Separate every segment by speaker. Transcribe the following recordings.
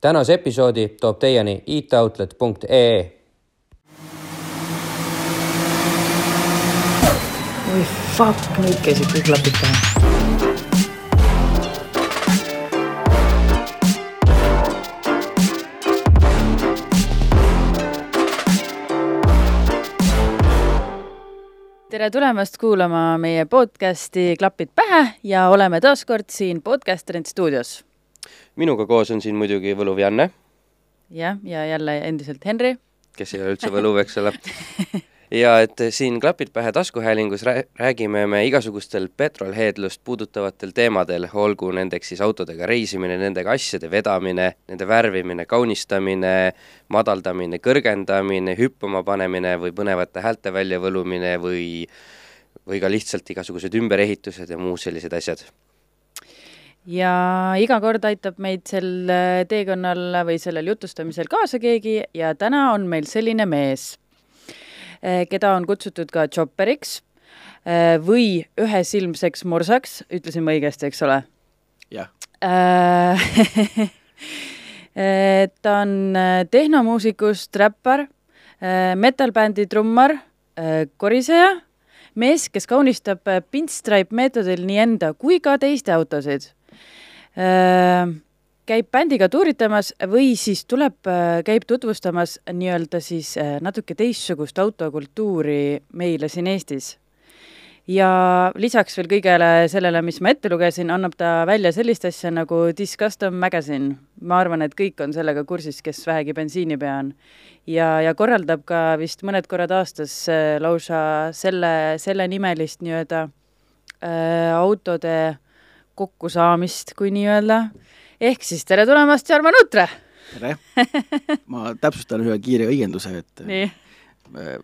Speaker 1: tänase episoodi toob teieni itoutlet.ee.
Speaker 2: oi fuck, nüüd käisid kõik klapid pähe. tere tulemast kuulama meie podcasti Klapid pähe ja oleme taas kord siin Podcasterint stuudios.
Speaker 1: Minuga koos on siin muidugi võluv Janne,
Speaker 2: jah, ja jälle endiselt Henri.
Speaker 1: kes ei ole üldse võluv, eks ole. ja et siin Klapid pähe taskuhäälingus rää- räägime me igasugustel petrolheadlust puudutavatel teemadel, olgu nendeks siis autodega reisimine, nendega asjade vedamine, nende värvimine, kaunistamine, madaldamine, kõrgendamine, hüppama panemine või põnevate häälte väljavõlumine või või ka lihtsalt igasugused ümberehitused ja muud sellised asjad.
Speaker 2: Ja iga kord aitab meid sel äh, teekonnal või sellel jutustamisel kaasa keegi ja täna on meil selline mees, keda on kutsutud ka chopperiks äh, või ühesilmseks morsaks, ütlesin ma õigesti, eks ole?
Speaker 3: jah,
Speaker 2: Äh, ta on äh, tehnomuusikust räppar, metal-bändi trummar, koriseja, mees, kes kaunistab äh, pinstripe meetodil nii enda kui ka teiste autosid. Käib bändiga tuuritamas või siis tuleb, käib tutvustamas nii-öelda siis äh, natuke teistsugust autokultuuri meile siin Eestis ja lisaks veel kõigele sellele, mis ma ette lugesin, annab ta välja sellist asja nagu Discustom Magazine. ma arvan, et kõik on sellega kursis, kes vähegi bensiinipea on. ja, ja korraldab ka vist mõned korrad aastas äh, lausa selle, sellenimelist nii-öelda äh, autode kokkusaamist, kui nii-öelda. ehk siis tere tulemast, Jarmo Nutre!
Speaker 3: tere! ma täpsustan ühe kiire õienduse, et
Speaker 2: nii,
Speaker 3: äh,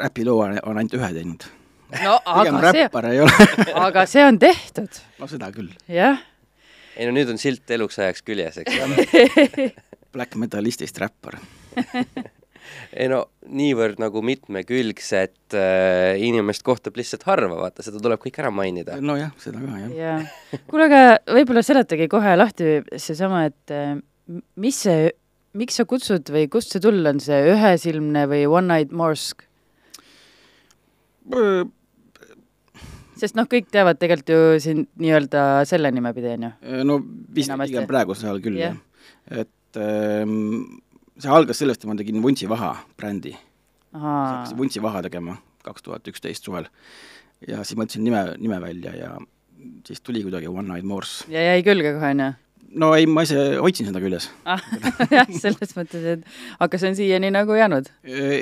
Speaker 3: räpiloo on, ainult ühe teinud.
Speaker 2: no aga see,
Speaker 3: räppar ei ole
Speaker 2: aga see on tehtud,
Speaker 3: no seda küll.
Speaker 2: jah.
Speaker 1: ei no nüüd on silt eluks ajaks küljes, eks ole.
Speaker 3: Black metalistist räppar.
Speaker 1: ei no niivõrd nagu mitmekülgset äh, inimest kohtab lihtsalt harva, vaata, seda tuleb kõik ära mainida.
Speaker 3: nojah, seda ka jah.
Speaker 2: jaa. kuule, aga võib-olla seletage kohe lahti seesama, et äh, mis see, miks sa kutsud või kust see tulnud on, see ühesilmne või one-eyed morsk? sest noh, kõik teavad tegelikult ju sind nii-öelda selle nimepidi, on ju?
Speaker 3: no vist pigem praegusel ajal küll
Speaker 2: jah.
Speaker 3: et ähm, see algas sellest, et ma tegin Vuntsi Vaha brändi. hakkasin Vuntsi Vaha tegema kaks tuhat üksteist suvel. ja siis mõtlesin nime, nime välja ja siis tuli kuidagi One Eyed Morse.
Speaker 2: ja jäi külge kohe, on ju?
Speaker 3: no ei, ma ise hoidsin seda küljes.
Speaker 2: ah, jah, selles mõttes, et aga see on siiani nagu jäänud.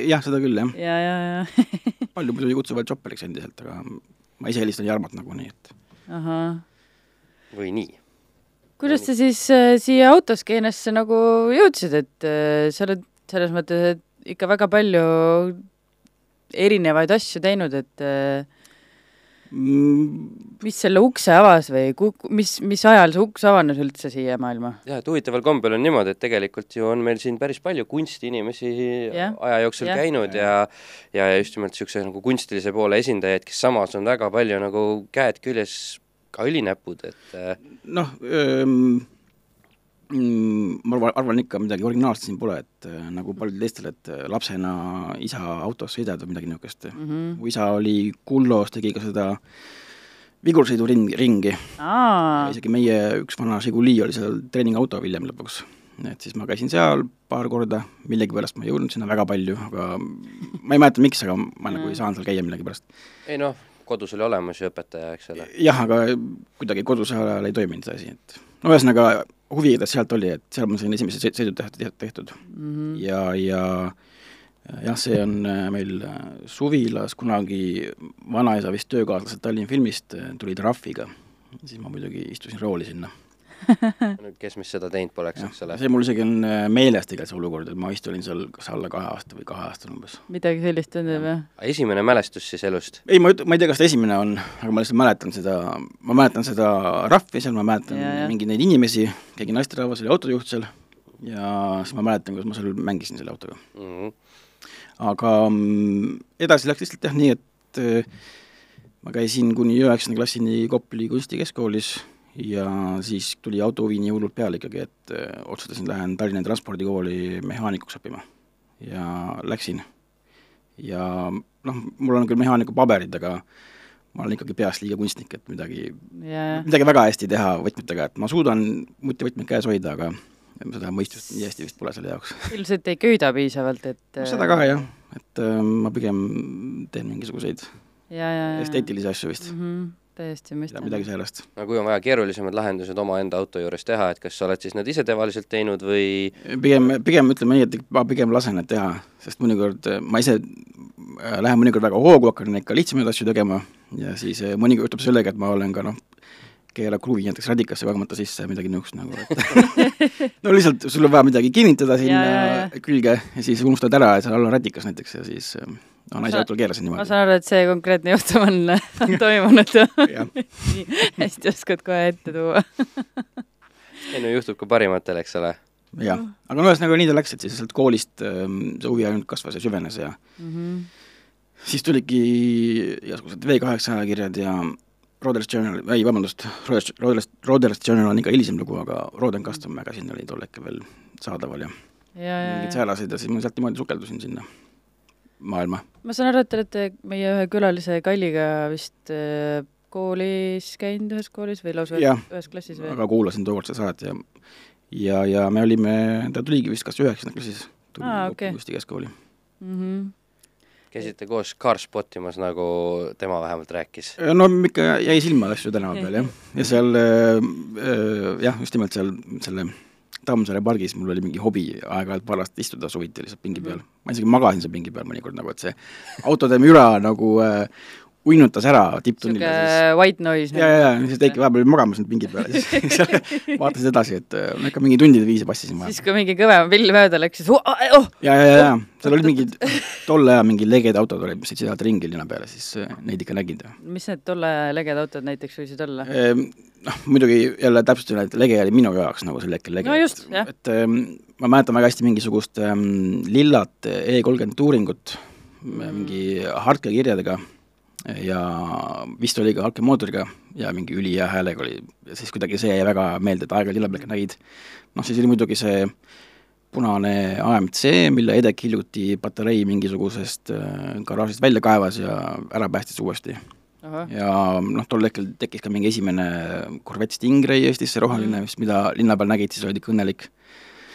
Speaker 3: jah, seda küll jah.
Speaker 2: ja, ja, ja
Speaker 3: palju muidugi kutsuvad chopperiks endiselt, aga ma ise helistan Jarmot nagunii, et
Speaker 2: ahah.
Speaker 1: või nii.
Speaker 2: Kuidas sa siis äh, siia autoskeenesse nagu jõudsid, et äh, sa oled selles mõttes, et ikka väga palju erinevaid asju teinud, et äh, mis selle ukse avas või mis, mis ajal see uks avanes üldse siia maailma?
Speaker 1: jah, et huvitaval kombel on niimoodi, et tegelikult ju on meil siin päris palju kunstiinimesi
Speaker 2: Jah,
Speaker 1: aja jooksul
Speaker 2: jah.
Speaker 1: käinud ja ja just nimelt niisuguse nagu kunstilise poole esindajaid, kes samas on väga palju nagu käed küljes, ka õlinäpud, et äh,
Speaker 3: noh ähm, mm, ma arvan, arvan ikka midagi originaalset siin pole, et äh, nagu paljudel teistel, et äh, lapsena isa autos sõidad või midagi niisugust mm.
Speaker 2: Mhm.
Speaker 3: mu isa oli Kullos, tegi ka seda vigursõiduring, ringi.
Speaker 2: aa,
Speaker 3: isegi meie üks vana Žiguli oli seal treeningauto hiljem lõpuks. et siis ma käisin seal paar korda, millegipärast ma ei jõudnud sinna väga palju, aga ma ei mäleta, miks, aga ma nagu ei saanud seal käia millegipärast.
Speaker 1: ei noh, kodus oli olemas ju õpetaja, eks ole.
Speaker 3: jah, aga kuidagi koduse ajal ei toiminud see asi, et no ühesõnaga, huvi igatahes sealt oli, et seal ma sain esimesed sõid- sõidud tehtud, tehtud.
Speaker 2: mhm.
Speaker 3: ja, ja jah, see on äh, meil äh, suvilas kunagi vanaisa vist töökaaslased Tallinna filmist äh, tulid Rahviga, siis ma muidugi istusin rooli sinna.
Speaker 1: Kes mis seda teinud poleks, eks ole.
Speaker 3: see mul isegi on äh, meeles tegelikult see olukord, et ma vist olin seal kas alla kahe aasta või kahe aastane umbes.
Speaker 2: midagi sellist tundub, jah?
Speaker 1: esimene mälestus siis elust?
Speaker 3: ei, ma ei, ma ei tea, kas ta esimene on, aga ma lihtsalt mäletan seda, ma mäletan seda rahvi seal, ma mäletan mingeid neid inimesi, keegi naisterahvas oli autojuht seal ja siis ma mäletan, kuidas ma seal mängisin selle autoga.
Speaker 1: Mm -hmm.
Speaker 3: aga edasi läks lihtsalt jah nii, et äh, ma käisin kuni üheksanda klassini Kopli kunstikeskkoolis ja siis tuli autohuvi nii hullult peale ikkagi, et äh, otsustasin, lähen Tallinna Transpordikooli mehaanikuks õppima. ja läksin. ja noh, mul on küll mehaaniku paberid, aga ma olen ikkagi peast liiga kunstnik, et midagi
Speaker 2: yeah.,
Speaker 3: midagi väga hästi teha võtmetega, et ma suudan multivõtmeid käes hoida, aga seda mõistust nii hästi vist pole selle jaoks.
Speaker 2: ilmselt ei köida piisavalt, et
Speaker 3: seda ka jah, et äh, ma pigem teen mingisuguseid
Speaker 2: ja, ja, ja.
Speaker 3: esteetilisi asju vist
Speaker 2: mm. -hmm täiesti mõistan.
Speaker 3: midagi sellest.
Speaker 1: no kui on vaja keerulisemad lahendused omaenda auto juures teha, et kas sa oled siis need ise tavaliselt teinud või
Speaker 3: pigem, pigem ütleme nii, et ma pigem lasen need teha, sest mõnikord ma ise äh, lähen mõnikord väga hoogu, hakkan ikka lihtsamaid asju tegema ja siis äh, mõnikord juhtub sellega, et ma olen ka noh, keerab kruvi näiteks radikasse kogemata sisse ja midagi niisugust nagu, et no lihtsalt sul on vaja midagi kinnitada sinna ja, ja, ja. külge ja siis unustad ära, et seal all on radikas näiteks ja siis no naise autol keerasin niimoodi.
Speaker 2: ma saan aru, et see konkreetne juhtum on, on toimunud. Hästi oskad kohe ette tuua.
Speaker 1: Ei no juhtub ka parimatel, eks ole.
Speaker 3: jah, aga no ühesõnaga nii ta läks, et siis sealt koolist ähm, see huvi ainult kasvas ja süvenes ja mm -hmm. siis tulidki igasugused V8 ajakirjad ja Roders Journal, ei vabandust, Roders, Roders, Roders Journal on ikka hilisem lugu, aga Roden Custom Magazine oli tol hetkel veel saadaval ja, ja, ja mingeid säälaseid ja siis ma sealt niimoodi sukeldusin sinna maailma.
Speaker 2: ma saan aru, et te olete meie ühe külalise Kalliga vist äh, koolis käinud ühes koolis või lausa ja, ühes klassis või?
Speaker 3: aga kuulasin tookord seda saadet ja ja, ja me olime, ta tuligi vist kas üheksandas klassis, tuli
Speaker 2: ah, okay.
Speaker 3: Kusti keskkooli
Speaker 2: mm. -hmm
Speaker 1: käisite koos car spottimas, nagu tema vähemalt rääkis?
Speaker 3: no ikka jäi silma asju tänava peal jah, ja seal äh, jah, just nimelt seal selle Tammsaare pargis mul oli mingi hobi aeg-ajalt parajasti istuda suviti lihtsalt pingi peal. ma isegi magasin seal pingi peal mõnikord nagu, et see autode müra nagu äh, uinutas ära tipptunnil.
Speaker 2: niisugune white noise.
Speaker 3: ja, ja, ja siis Heiki vahepeal oli magamas nüüd pingi peal ja siis vaatasid edasi, et äh, ikka mingi tundide viisi passisin
Speaker 2: vahepeal. siis, kui mingi kõvem pill mööda läks, siis oh, oh!
Speaker 3: ja, ja, ja, ja seal olid mingid tolle aja mingid leged autod olid, mis sõitsid alati ringi linna peale, siis äh, neid ikka nägid.
Speaker 2: mis need tolle leged autod näiteks võisid olla?
Speaker 3: Ehm, noh, muidugi jälle täpsustan, et lege oli minu jaoks nagu sel hetkel lege.
Speaker 2: no just, jah.
Speaker 3: et ähm, ma mäletan väga hästi mingisugust ähm, lillat E kolmkümmend uuringut mm. mingi hartkekirjadega ja vist oli ka alkemootoriga ja mingi ülihea häälega oli, siis kuidagi see jäi väga meelde, et aeg-ajalt lille peal nägid. noh, siis oli muidugi see punane AMC, mille Edek hiljuti patarei mingisugusest äh, garaažist välja kaevas ja ära päästis uuesti. ja noh, tol hetkel tekkis ka mingi esimene Corvette Stingray Eestisse, roheline vist, mida linna peal nägid, siis olid ikka õnnelik.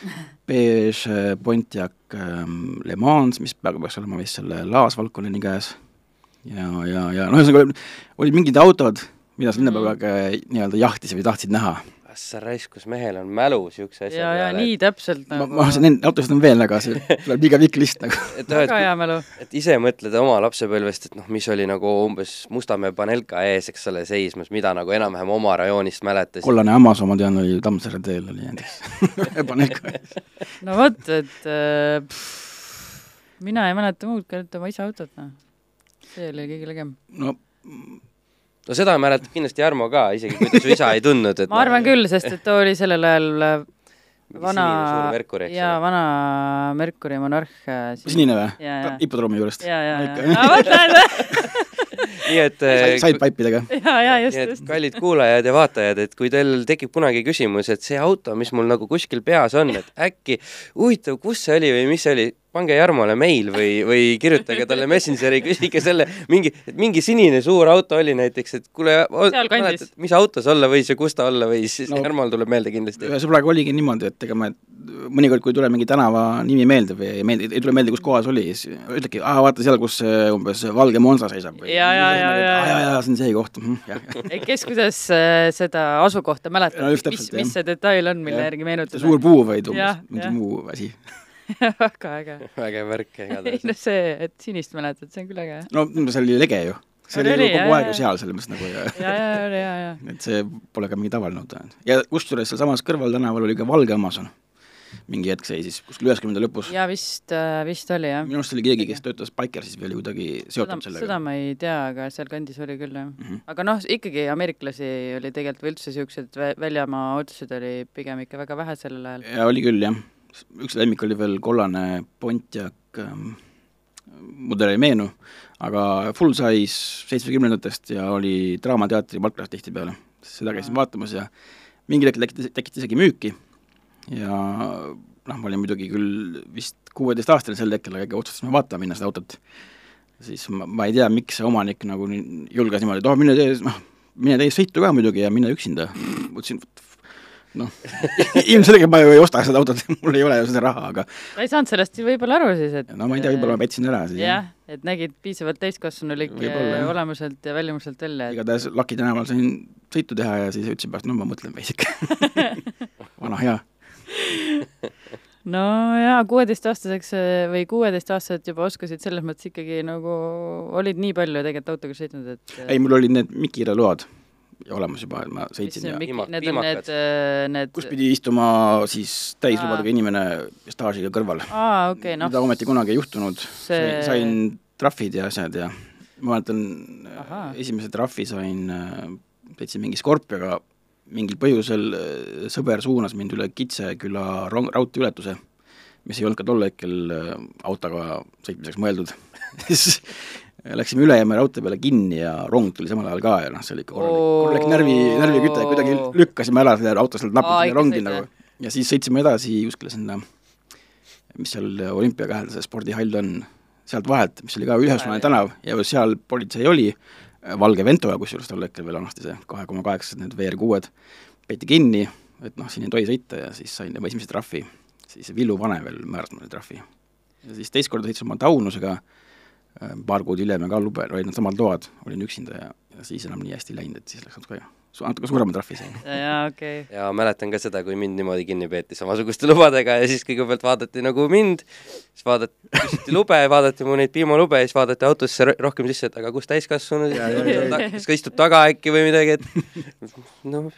Speaker 3: Beige äh, Pontiac ähm, Le Mans, mis praegu peaks olema vist selle Laas Valkoneni käes ja, ja, ja noh, ühesõnaga olid mingid autod, mida sa linna peal kogu aeg nii-öelda jahtisid või tahtsid näha.
Speaker 1: kas sa raiskus mehel on mälu niisuguse asja
Speaker 2: ja, ja nii täpselt
Speaker 3: nagu ma, ma, neid autosid on veel, aga see tuleb liiga pikk list nagu.
Speaker 2: väga hea mälu.
Speaker 1: et ise mõtled oma lapsepõlvest, et noh, mis oli nagu umbes Mustamäe Panelka ees, eks ole, seismas, mida nagu enam-vähem oma rajoonist mäletasid.
Speaker 3: kollane Amazon, ma tean, oli Tammsaare teel oli näiteks Panelka ees.
Speaker 2: no vot, et äh, pff, mina ei mäleta muud kui ainult oma isa autot, noh see oli kõige legem.
Speaker 3: no
Speaker 1: no seda mäletab kindlasti Jarmo ka, isegi kui ta su isa ei tundnud, et
Speaker 2: ma arvan küll, sest et too oli sellel ajal äh, vana, jaa, vana Merkuri monarh.
Speaker 3: Äh, sinine või? hipodroomi juurest?
Speaker 2: jaa, jaa, jaa. vot näed
Speaker 1: nii et
Speaker 3: äh, sidepipe'idega.
Speaker 2: ja, ja just, just.
Speaker 1: kallid kuulajad ja vaatajad, et kui teil tekib kunagi küsimus, et see auto, mis mul nagu kuskil peas on, et äkki huvitav, kus see oli või mis see oli, pange Jarmole meil või, või kirjutage talle Messengeri, küsige selle, mingi, et mingi sinine suur auto oli näiteks, et kuule, mis auto see olla võis ja kus ta olla võis, siis no, Jarmol tuleb meelde kindlasti.
Speaker 3: ühe sõbraga oligi niimoodi, et ega me mõnikord, kui ei tule mingi tänava nimi meelde või ei meeldi, ei tule meelde, kus kohas oli, siis ütlebki, aa, vaata seal, kus umbes valge Monza seisab või
Speaker 2: ja, ja, ja, ja,
Speaker 3: ja, ja see on see koht mm,.
Speaker 2: -hmm, kes kuidas äh, seda asukohta mäletab? No,, mis, mis see detail on, mille järgi meenutada?
Speaker 3: suur puu või umbes mingi muu asi
Speaker 2: väga äge.
Speaker 1: vägev värk igatahes.
Speaker 2: ei no see, et sinist mäletad, see on küll äge.
Speaker 3: no see oli lege ju. see oli, oli kogu aeg ju seal, selles mõttes nagu ja
Speaker 2: ja, ja, ja, ja, ja.
Speaker 3: et see pole ka mingi tavaline auto. ja kusjuures sealsamas kõrval tänaval oli ka valge Amazon. mingi hetk seisis kuskil üheksakümnenda lõpus.
Speaker 2: jaa, vist äh,, vist oli jah.
Speaker 3: minu arust oli keegi, kes töötas Bikersis veel kuidagi seotud seda, sellega.
Speaker 2: seda ma ei tea, aga sealkandis oli küll jah mm. -hmm. aga noh, ikkagi ameeriklasi oli tegelikult või üldse niisugused väljamaa autosid oli pigem ikka väga vähe sellel ajal.
Speaker 3: jaa, oli küll jah üks lemmik oli veel kollane Pontiac ähm,, mudel ei meenu, aga full size seitsmekümnendatest ja oli Draamateatri palklas tihtipeale. seda käisin vaatamas ja mingil hetkel tekkis, tekkis isegi müüki ja noh, ma olin muidugi küll vist kuueteistaastane sel hetkel, aga otsustasime vaatama minna seda autot. siis ma, ma ei tea, miks see omanik nagu julges niimoodi, et oh, mine tee, noh, mine tee sõitu ka muidugi ja mine üksinda. mõtlesin, noh. Ilmselgelt ma ju ei osta seda autot, mul ei ole ju seda raha, aga
Speaker 2: sa ei saanud sellest võib-olla aru siis, et
Speaker 3: no ma ei tea, võib-olla ma petsin ära siis.
Speaker 2: jah, et nägid piisavalt täiskasvanulik olemuselt ja välimuselt välja et....
Speaker 3: igatahes Laki tänaval sain sõitu teha ja siis ütlesin pärast, no ma mõtlen veisike vana hea.
Speaker 2: No jaa, kuueteistaastaseks või kuueteistaastaselt juba oskasid selles mõttes ikkagi nagu, olid nii palju tegelikult autoga sõitnud, et
Speaker 3: ei, mul olid need Mikira load olemas juba, et ma sõitsin ja
Speaker 2: Mik, need on need, äh, need
Speaker 3: kus pidi istuma siis täislubadega inimene staažiga kõrval.
Speaker 2: aa, okei okay,, noh.
Speaker 3: mida ometi kunagi ei juhtunud see..., sain trahvid ja asjad ja ma mäletan, esimese trahvi sain, äh, sõitsin mingi Scorpioga, mingil põhjusel äh, sõber suunas mind üle Kitseküla rong-, raudteeületuse, mis ei olnud ka tol hetkel autoga sõitmiseks mõeldud läksime ülejääme raudtee peale kinni ja rong tuli samal ajal ka ja noh, see oli ikka korralik, korralik närvi, närviküte, kuidagi lükkasime ära selle auto sealt napilt sinna rongi nagu. ja siis sõitsime edasi kuskile sinna, mis seal olümpiaga see spordihall on, sealt vahelt, mis oli ka Üheksakümne tänav ja seal politsei oli, valge Ventoga, kusjuures tol hetkel veel vanasti see kahe koma kaheksased need VR6-d, peeti kinni, et noh, siin ei tohi sõita ja siis sain juba esimese trahvi, siis Villu Pane veel määras mulle trahvi. ja siis teist korda sõitsin oma Taunusega Äh, paar kuud hiljem ka lube, olid need samad load, olin üksinda ja, ja siis enam nii hästi ei läinud, et siis läks natuke, natuke suurema trahvi sain.
Speaker 2: jaa, okei. Okay..
Speaker 1: ja mäletan ka seda, kui mind niimoodi kinni peeti samasuguste lubadega ja siis kõigepealt vaadati nagu mind, siis vaadati, küsiti lube, vaadati mu neid piimalube ja siis vaadati autosse rohkem sisse, et aga kus täiskasvanud, kas ka istub taga äkki või midagi, et noh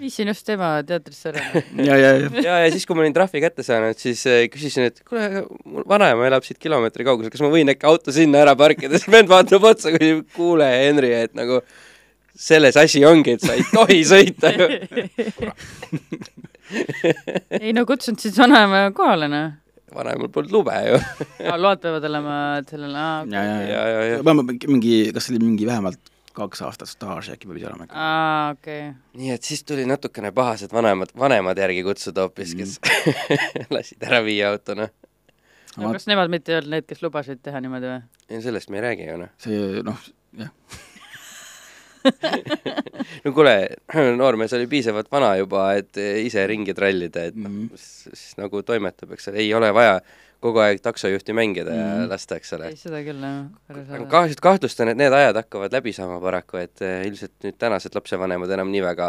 Speaker 2: viisin just tema teatrisse ära.
Speaker 3: ja, ja, ja.
Speaker 1: ja, ja siis, kui ma olin trahvi kätte saanud, siis äh, küsisin, et kuule, mul vanaema elab siit kilomeetri kaugusel, kas ma võin äkki auto sinna ära parkida, siis vend vaatab otsa, küsib, kuule, Henri, et nagu selles asi ongi, et sa ei tohi sõita ju
Speaker 2: ei no kutsunud siis vanaema kohale, noh
Speaker 1: vanaemal polnud lube ju
Speaker 2: aa, load peavad olema sellel, aa.
Speaker 3: ja, ja, ja, ja, ja. mingi, kas see oli mingi vähemalt kaks aastat staaži äkki pidi olema.
Speaker 2: aa, okei okay..
Speaker 1: nii et siis tuli natukene pahased vanemad, vanemad järgi kutsuda hoopis, kes mm. lasid ära viia auto, noh.
Speaker 2: no kas nemad mitte ei olnud need, kes lubasid teha niimoodi või?
Speaker 1: ei, sellest me ei räägi ju, noh.
Speaker 3: see, noh, jah
Speaker 1: no kuule, noormees oli piisavalt vana juba, et ise ringi trallida, et noh mm -hmm., siis nagu toimetab, eks ole, ei ole vaja kogu aeg taksojuhti mängida mm. ja lasta, eks ole.
Speaker 2: ei, seda küll, jah.
Speaker 1: kahjuks kahtlustan, et need ajad hakkavad läbi saama paraku, et eh, ilmselt nüüd tänased lapsevanemad enam nii väga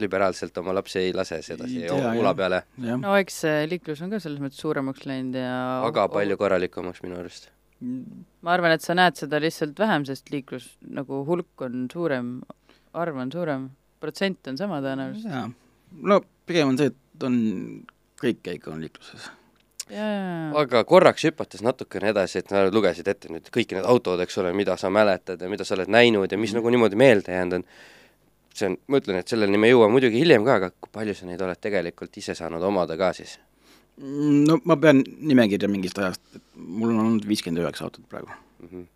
Speaker 1: liberaalselt oma lapsi ei lase sedasi ula peale.
Speaker 2: no eks liiklus on ka selles mõttes suuremaks läinud ja
Speaker 1: aga palju korralikumaks minu arust.
Speaker 2: ma arvan, et sa näed seda lihtsalt vähem, sest liiklus nagu hulk on suurem, arv on suurem, protsent on sama tõenäoliselt.
Speaker 3: no pigem on see, et on, kõik ikka on liikluses
Speaker 1: aga korraks hüpates natukene edasi, et sa lugesid ette nüüd kõik need autod, eks ole, mida sa mäletad ja mida sa oled näinud ja mis mm. nagu niimoodi meelde jäänud on, see on, ma ütlen, et selleni me jõuame muidugi hiljem ka, aga kui palju sa neid oled tegelikult ise saanud omada ka siis?
Speaker 3: No ma pean nimekirja mingist ajast, et mul on olnud viiskümmend üheksa autot praegu mm. -hmm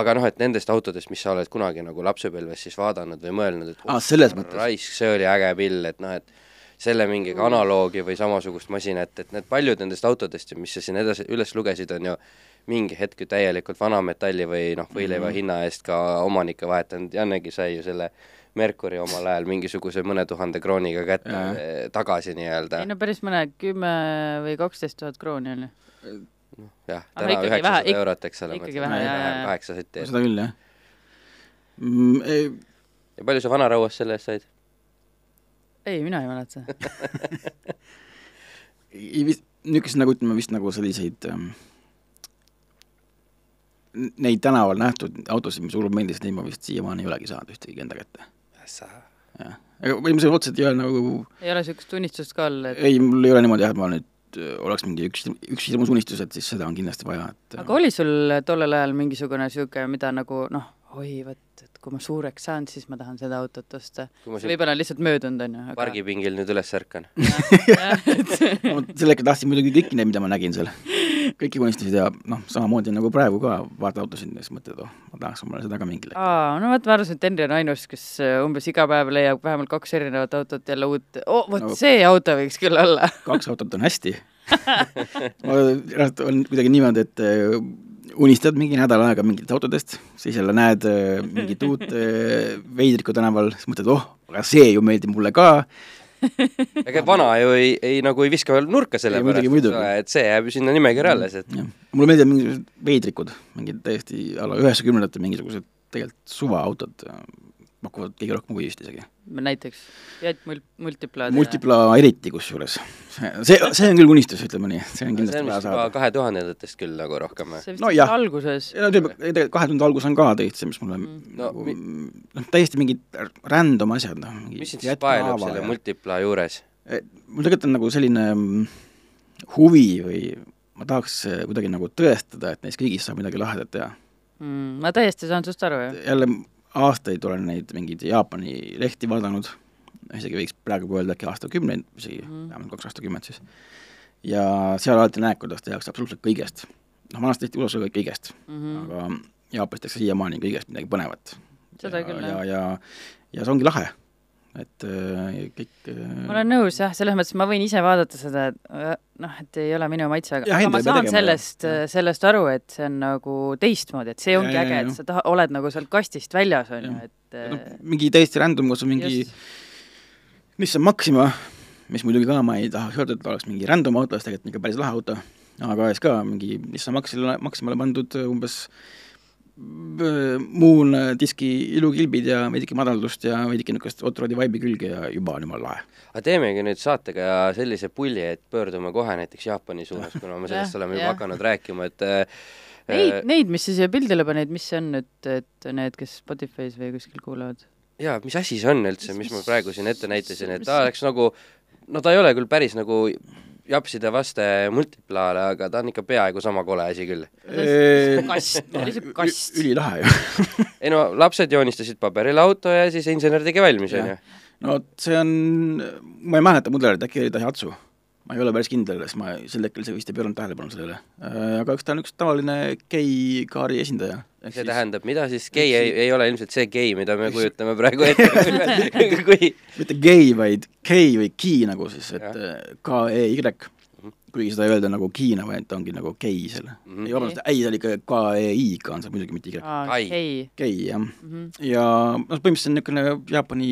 Speaker 1: aga noh, et nendest autodest, mis sa oled kunagi nagu lapsepõlves siis vaadanud või mõelnud, et
Speaker 3: ah, selles mõttes.
Speaker 1: raisk, see oli äge pill, et noh, et selle mingiga analoogi või samasugust masinat, et need paljud nendest autodest, mis sa siin edasi, üles lugesid, on ju mingi hetk ju täielikult vana metalli või noh, võileiva mm -hmm. hinna eest ka omanikke vahetanud, Jannegi sai ju selle Mercury omal ajal mingisuguse mõne tuhande krooniga kätte ja. Eh, tagasi nii-öelda.
Speaker 2: ei no päris mõne, kümme või kaksteist tuhat krooni on ju.
Speaker 1: noh jah, täna üheksasada eurot, eks ole.
Speaker 2: ikkagi vähe, jaa.
Speaker 1: kaheksa sotti.
Speaker 3: seda küll, jah mm,.
Speaker 1: ja palju sa vanarauast selle eest said?
Speaker 2: Ei, mina ei mäleta.
Speaker 3: Ei vist, niisugused nagu ütleme vist nagu selliseid ähm, neid tänaval nähtud autosid, mis hullult meeldisid, neid ma vist siiamaani ei olegi saanud ühtegi enda kätte. jah, ega põhimõtteliselt otseselt ei ole nagu
Speaker 2: ei ole niisugust unistust ka all, et
Speaker 3: ei, mul ei ole niimoodi jah, et ma nüüd äh, oleks mingi üks, üks hirmus unistus, et siis seda on kindlasti vaja, et
Speaker 2: aga oli sul tollel ajal mingisugune niisugune, mida nagu noh, oi, vot, et kui ma suureks saan, siis ma tahan seda autot osta. võib-olla on lihtsalt möödunud, on ju aga....
Speaker 1: pargipingil nüüd üles ärkan
Speaker 3: ma sel hetkel tahtsin muidugi kõiki neid, mida ma nägin seal. kõiki unistasid ja noh, samamoodi nagu praegu ka vaatad autosid ja siis mõtled, oh, ma tahaks omale seda ka mingil hetkel.
Speaker 2: aa, no vot, ma arvasin, et Henri on ainus, kes äh, umbes iga päev leiab vähemalt kaks erinevat autot jälle uut, oh, vot
Speaker 3: No.
Speaker 2: see auto võiks küll olla.
Speaker 3: kaks autot on hästi ma on kuidagi niimoodi, et äh, unistad mingi nädal aega mingitest autodest, siis jälle näed äh, mingit uut äh, veidrikku tänaval, siis mõtled, oh, aga see ju meeldib mulle ka,
Speaker 1: ega vana ju ei, ei nagu ei viska nurka selle
Speaker 3: Ei,
Speaker 1: pärast, et see jääb ju sinna nimekirja alles, et
Speaker 3: mulle meeldivad mingisugused veidrikud, mingid täiesti a la üheksakümnendate mingisugused tegelikult suvaautod, pakuvad kõige rohkem huvi vist isegi.
Speaker 2: näiteks Fiat mul-, multiplaad.
Speaker 3: Multipla eriti kusjuures. see, see on küll unistus, ütleme nii, see on
Speaker 1: see
Speaker 3: kindlasti vaja saada.
Speaker 1: kahe tuhandendatest küll nagu rohkem.
Speaker 2: see vist
Speaker 3: No
Speaker 2: no,
Speaker 3: jah.
Speaker 2: alguses.
Speaker 3: ja no tegelikult kahe tuhande algus on ka täitsa, mis mulle
Speaker 2: Mm.
Speaker 1: No
Speaker 3: nagu
Speaker 1: mi-
Speaker 3: noh, täiesti mingid random asjad, noh.
Speaker 1: mis sind siis paelub selle multipla juures?
Speaker 3: mul tegelikult on nagu selline mm, huvi või ma tahaks eh, kuidagi nagu tõestada, et neist kõigist saab midagi lahedat teha.
Speaker 2: mm, ma täiesti saan sinust aru, jah.
Speaker 3: jälle aastaid olen neid mingeid Jaapani lehti vaadanud, isegi võiks praegu öelda äkki aastakümneid, isegi
Speaker 2: Mhm.
Speaker 3: vähemalt kaks aastakümmet siis. ja seal alati näed, kuidas tehakse absoluutselt kõigest. noh, vanasti tehti USA kõik kõigest
Speaker 2: Mm
Speaker 3: mm.,
Speaker 2: -hmm.
Speaker 3: aga Jaapanis tehakse siiamaani kõigest midagi põnevat.
Speaker 2: Seda
Speaker 3: ja,
Speaker 2: küll,
Speaker 3: ja,
Speaker 2: jah.
Speaker 3: ja, ja see ongi lahe, et äh, kõik äh,
Speaker 2: ma olen nõus jah, selles mõttes ma võin ise vaadata seda, et äh, noh, et ei ole minu maitse, aga, ma saan
Speaker 3: tegema,
Speaker 2: sellest sellest aru, et see on nagu teistmoodi, et see ongi
Speaker 3: Ja,
Speaker 2: äge, et sa taha, oled nagu sealt kastist väljas, on ju, et
Speaker 3: no, mingi täiesti random, kus on mingi
Speaker 2: just.
Speaker 3: Nissan Maxima, mis muidugi ka ma ei tahaks öelda, et oleks mingi random auto, sest tegelikult ikka päris lahe auto, aga siis ka mingi Nissan Maxile, Maximale pandud umbes äh, muun diski ilukilbid ja veidike madaldust ja veidike niisugust off-roadi vibe'i külge ja juba on jumala lahe.
Speaker 1: aga teemegi nüüd saatega sellise pulli, et pöördume kohe näiteks Jaapani suunas, kuna me sellest oleme juba hakanud rääkima, et äh,
Speaker 2: Neid, neid, mis sa siia pildile panid, mis see on nüüd, et need, kes Spotify's või kuskil kuulavad?
Speaker 1: jaa, mis asi see on üldse, mis ma praegu siin ette näitasin, et ta oleks nagu, no ta ei ole küll päris nagu japside vaste multiplaale, aga ta on ikka peaaegu sama kole asi küll.
Speaker 2: kast, lihtsalt kast.
Speaker 3: ülilahe ju
Speaker 1: ei no lapsed joonistasid paberile auto ja siis insener tegi valmis, on ju.
Speaker 3: no vot, see on, ma ei mäleta mudelit, äkki oli Daihatsu. ma ei ole päris kindel, sest ma sel hetkel see vist ei pööranud tähelepanu sellele. aga eks ta on üks tavaline gei-kaari esindaja.
Speaker 1: See tähendab, mida siis gei ei, ei ole ilmselt see gei, mida me kujutame praegu ette. Kui
Speaker 3: mitte gei, vaid gei või ki nagu siis, et äh, K-E-Y. Kuigi seda ei öelda nagu Kiina, vaid ta ongi nagu gei selle mm. -hmm. ei, vabandust, ei, see oli ikka K-E-I-ga on see muidugi, mitte Y.
Speaker 2: Okei.
Speaker 3: gei, jah.
Speaker 2: Mhm.
Speaker 3: ja noh, põhimõtteliselt on niisugune Jaapani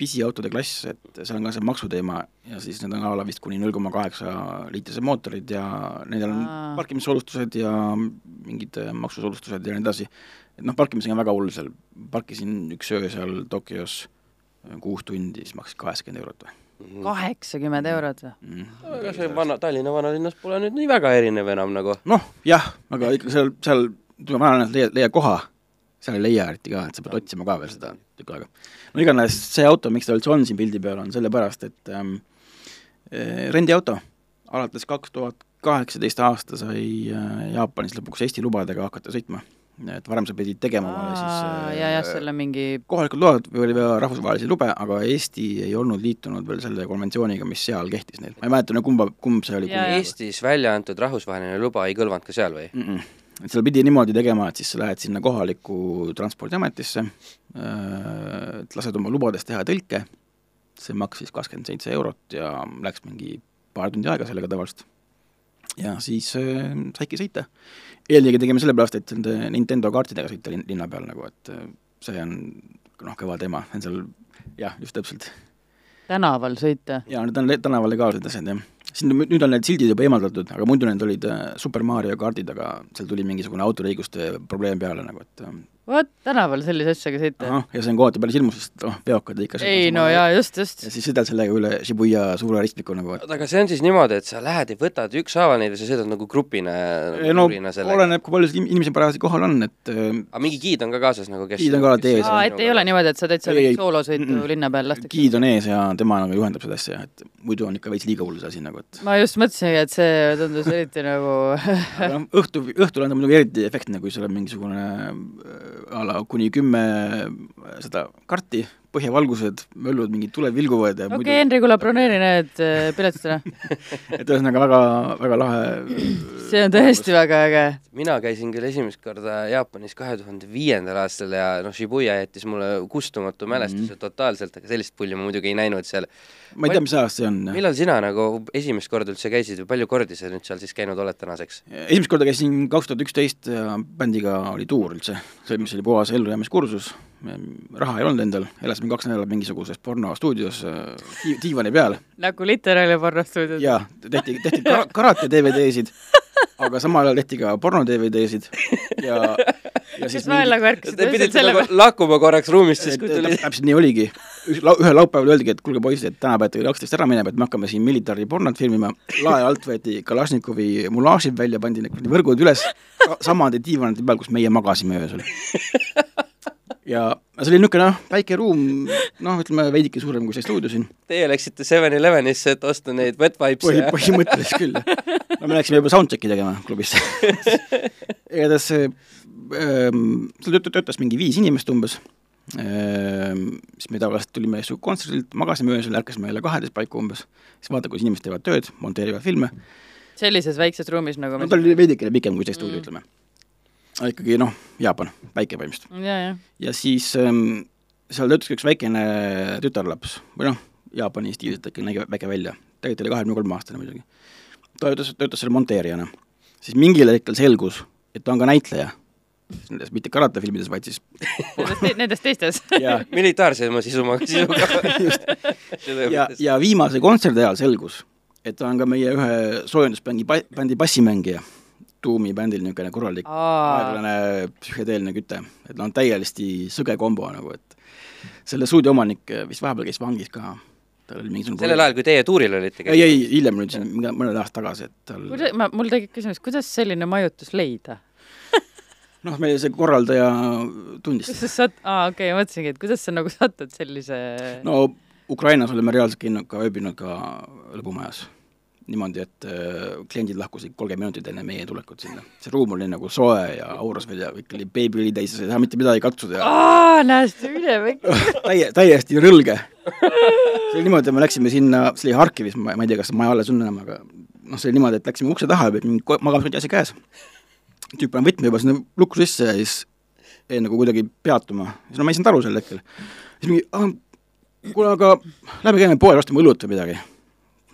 Speaker 3: pisiautode klass, et seal on ka see maksuteema ja siis need on a la vist kuni null koma kaheksa liitrised mootorid ja nendel on parkimissoodustused ja mingid äh, maksusoodustused ja nii edasi. et noh, parkimisega on väga hull seal, parkisin üks öö seal Tokyos äh, kuus tundi, siis maksis kaheksakümmend eurot või
Speaker 2: kaheksakümmend eurot või?
Speaker 3: mm..
Speaker 1: aga see vana, Tallinna vanalinnas pole nüüd nii väga erinev enam nagu.
Speaker 3: noh, jah, aga ikka seal, seal, ütleme vanalinnas leiad, leiad koha, seal ei leia eriti ka, et sa pead otsima ka veel seda tükk aega. no igatahes see auto, miks ta üldse on siin pildi peal, on sellepärast, et ähm, eh, rendiauto, alates kaks tuhat kaheksateist aasta sai äh, Jaapanis lõpuks Eesti lubadega hakata sõitma. Et varem sa pidid tegema omale siis äh,
Speaker 2: ja, jah, selle mingi
Speaker 3: kohalikud load või oli veel rahvusvahelisi lube, aga Eesti ei olnud liitunud veel selle konventsiooniga, mis seal kehtis neil. ma ei mäleta, no kumba, kumb see oli.
Speaker 1: Eestis välja antud rahvusvaheline luba ei kõlvanud ka seal või?
Speaker 3: mm. -mm. et seal pidi niimoodi tegema, et siis sa lähed sinna kohalikku transpordiametisse, et lased oma lubades teha tõlke, see maksis kakskümmend seitse eurot ja läks mingi paar tundi aega sellega tavaliselt. ja siis äh, saidki sõita. Eelkõige tegime sellepärast, et nende Nintendo kaartidega sõita lin-, linna peal nagu, et äh, see on noh, kõva teema, on seal jah, just täpselt.
Speaker 2: tänaval sõita.
Speaker 3: jaa, need on tänaval legaalsed asjad, jah. siin nüüd nüüd on need sildid juba eemaldatud, aga muidu need olid äh, Super Mario kaardid, aga seal tuli mingisugune autoriõiguste probleem peale nagu, et äh,
Speaker 2: vot, tänaval sellise asjaga sõita.
Speaker 3: ja see on kohati päris hirmus, sest noh, veokad ikka
Speaker 2: ei no jaa, just, just
Speaker 3: ja. siis sõidad sellega üle Shibuya suure ristmiku nagu,
Speaker 1: oota, aga see on siis niimoodi, et sa lähed ja võtad ükshaaval neid ja sa sõidad nagu grupina
Speaker 3: Ei, no oleneb, kui palju inimesi parajasti kohal on, et äh,
Speaker 1: aga mingi giid on ka kaasas nagu, kes
Speaker 3: Giid on ka alati ees,
Speaker 2: aa, et ei ole niimoodi, et sa teed seal
Speaker 3: Ei, ei.
Speaker 2: soolosõitu linna peal, lastakse.
Speaker 3: giid on ees ja tema nagu juhendab seda asja, et muidu on ikka veits liiga hull see asi nagu, et
Speaker 2: ma just mõtlesingi, et see tundus eriti nagu
Speaker 3: aga noh, õhtu, õhtul on ta muidugi eriti efektne, kui sul on mingisugune a la kuni kümme seda karti põhjavalgused, möllud, mingid tuled vilguvad ja
Speaker 2: okei okay,
Speaker 3: muidu
Speaker 2: Henri, kuule broneeri need äh, piletid ära.
Speaker 3: et ühesõnaga väga, väga lahe
Speaker 2: see on tõesti väga äge.
Speaker 1: mina käisin küll esimest korda Jaapanis kahe tuhande viiendal aastal ja noh, Shibuya jättis mulle kustumatu mälestuse
Speaker 3: Mhm.
Speaker 1: totaalselt, aga sellist pulli ma muidugi ei näinud seal.
Speaker 3: ma ei tea, mis ajast see on.
Speaker 1: millal sina nagu esimest korda üldse käisid või palju kordi sa nüüd seal siis käinud oled tänaseks?
Speaker 3: esimest korda käisin kaks tuhat üksteist ja bändiga oli tuur üldse, see, mis oli puhas ellujäämiskursus, raha ei olnud endal, elasime kaks nädalat mingisuguses pornostuudios äh, diivani peal
Speaker 2: nagu literaal ja pornostuudios.
Speaker 3: ja tehti, tehti kara- karate DVD-sid, aga samal ajal tehti ka porno DVD-sid ja, ja
Speaker 2: kas vahel nagu ärkasid
Speaker 1: Te pidite
Speaker 2: selle
Speaker 1: nagu
Speaker 2: peale?
Speaker 1: lahkuma korraks ruumist, siis kui tuli
Speaker 3: täp- täpselt nii oligi. ühel laupäeval öeldigi, et kuulge poisid, et täna peate kell kaksteist ära minema, et me hakkame siin militari pornot filmima. lae alt võeti Kalašnikovi mulaažid välja, pandi need võrgud üles samade diivanite peal, kus meie magasime öösel. Ja see oli niisugune noh, väike ruum, noh, ütleme veidike suurem kui see stuudio siin.
Speaker 1: teie läksite Seven Elevenisse, et osta neid wet vibes'e
Speaker 3: põhi,
Speaker 1: ja
Speaker 3: põhimõtteliselt küll. no me läksime juba soundcheck'i tegema klubis. igatahes see ähm,, seal tööt- töötas mingi viis inimest umbes ähm,, siis me tavaliselt tulime su kontserdilt, magasime öösel, ärkasime jälle kaheteist paiku umbes, siis vaata, kuidas inimesed teevad tööd, monteerivad filme,
Speaker 2: sellises väikses ruumis nagu
Speaker 3: no ta oli veidikene pikem kui see stuudio mm., ütleme. Ikkagi noh, Jaapan, väike põhimõtteliselt.
Speaker 2: ja, ja.
Speaker 3: ja siis ähm, seal töötas ka üks väikene tütarlaps või noh, Jaapani stiililt ikka nägi väike välja, tegelikult oli kahekümne kolme aastane muidugi. ta töötas, töötas seal monteerijana. siis mingil hetkel selgus, et ta on ka näitleja. nendes, mitte karatefilmides, vaid siis
Speaker 2: nendest teistes.
Speaker 3: ja,
Speaker 1: militaarsema sisuga, sisuga.
Speaker 3: ja, ja viimase kontserdi ajal selgus, et ta on ka meie ühe soojendusbändi, bändi bassimängija. Tuumi bändil niisugune korralik aeglane psühhedeelne küte, et noh, täiesti sõge kombo nagu, et selle stuudio omanik vist vahepeal käis vangis ka, tal oli mingisugune
Speaker 1: sellel ajal, kui teie tuuril olite
Speaker 3: ei, ei, hiljem nüüd siin mõned aastad tagasi, et tal
Speaker 2: kuidas, ma, mul tekib küsimus, kuidas selline majutus leida?
Speaker 3: noh, meie see korraldaja tundis
Speaker 2: kuidas sa sat-, aa okei okay,, ma mõtlesingi, et kuidas sa nagu satud sellise no.
Speaker 3: Ukrainas oleme reaalselt käinud ka, ööbinud ka lõbumajas. niimoodi, et äh, kliendid lahkusid kolmkümmend minutit enne meie tulekut sinna. see ruum oli nagu soe ja auras veel ja kõik oli beebiõli täis, sa ei saa mitte midagi katsuda ja
Speaker 2: aa, näed, üle väike.
Speaker 3: täie, täiesti rõlge. see oli niimoodi, et me läksime sinna, see oli Harkivis, ma ei tea, kas maja alles on enam, aga noh, see oli niimoodi, et läksime ukse taha, mingi ko- magamiskoti asi käes. tüüp pani võtme juba sinna lukku sisse ja siis jäi nagu kuidagi peatuma, siis no ma ei saanud aru sel hetkel. siis mingi, kuule, aga lähme käime poes, ostame õlut või midagi.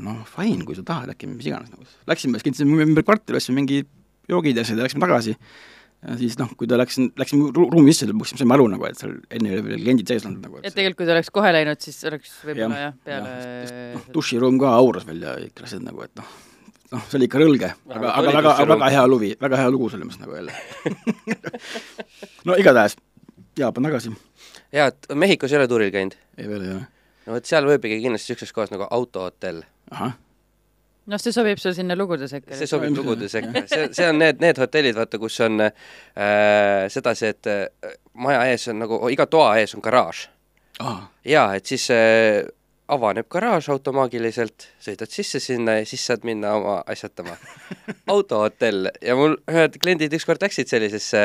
Speaker 3: noh, fine, kui sa tahad, äkki mis iganes nagu. Läksime, siis kõndisime ümber kvartali, ostsime mingi joogid ja asjad ja läksime tagasi. ja siis noh, kui ta läks, läksime ru- ruumi sisse, siis saime aru nagu, et seal enne oli veel kliendid sees olnud nagu.
Speaker 2: et tegelikult, kui ta oleks kohe läinud, siis oleks võib-olla jah, peale
Speaker 3: noh, duširuum ka auras veel ja ikka asjad nagu, et noh, noh, see oli ikka rõlge, aga, aga väga, väga hea lugu, väga hea lugu selles mõttes nagu jälle. no igatahes, Jaapan tagasi,
Speaker 1: jaa, et Mehhikos ei ole tuuril käinud?
Speaker 3: ei veel ei ole.
Speaker 1: no vot seal võibki kindlasti niisuguses kohas nagu autohotell.
Speaker 3: ahah,
Speaker 2: noh, see sobib sul sinna lugude sekka.
Speaker 1: see sobib lugude sekka, see, see on need, need hotellid, vaata, kus on äh, sedasi, et äh, maja ees on nagu, iga toa ees on garaaž.
Speaker 3: aa,
Speaker 1: jaa, et siis äh, avaneb garaaž automaagiliselt, sõidad sisse sinna ja siis saad minna oma asjatama. autohotell ja mul ühed kliendid ükskord läksid sellisesse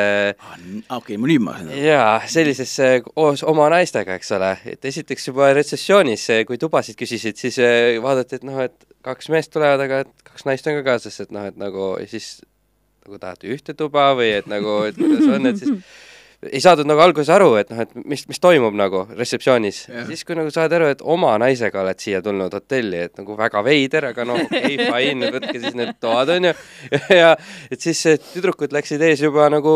Speaker 3: okei, ma nüüd ma saan aru.
Speaker 1: jaa, sellisesse koos oma naistega, eks ole, et esiteks juba retseptsioonis, kui tubasid küsisid, siis eh, vaadati, et noh, et kaks meest tulevad, aga et kaks naist on ka kaasas, et noh, et nagu siis nagu tahate ühte tuba või et nagu, et kuidas on, et siis ei saadud nagu alguses aru, et noh, et mis, mis toimub nagu retseptsioonis
Speaker 3: Jah.
Speaker 1: siis kui nagu saad aru, et oma naisega oled siia tulnud hotelli, et nagu väga veider, aga noh, okei okay, fine, võtke siis need toad, on ju, ja et siis eh, tüdrukud läksid ees juba nagu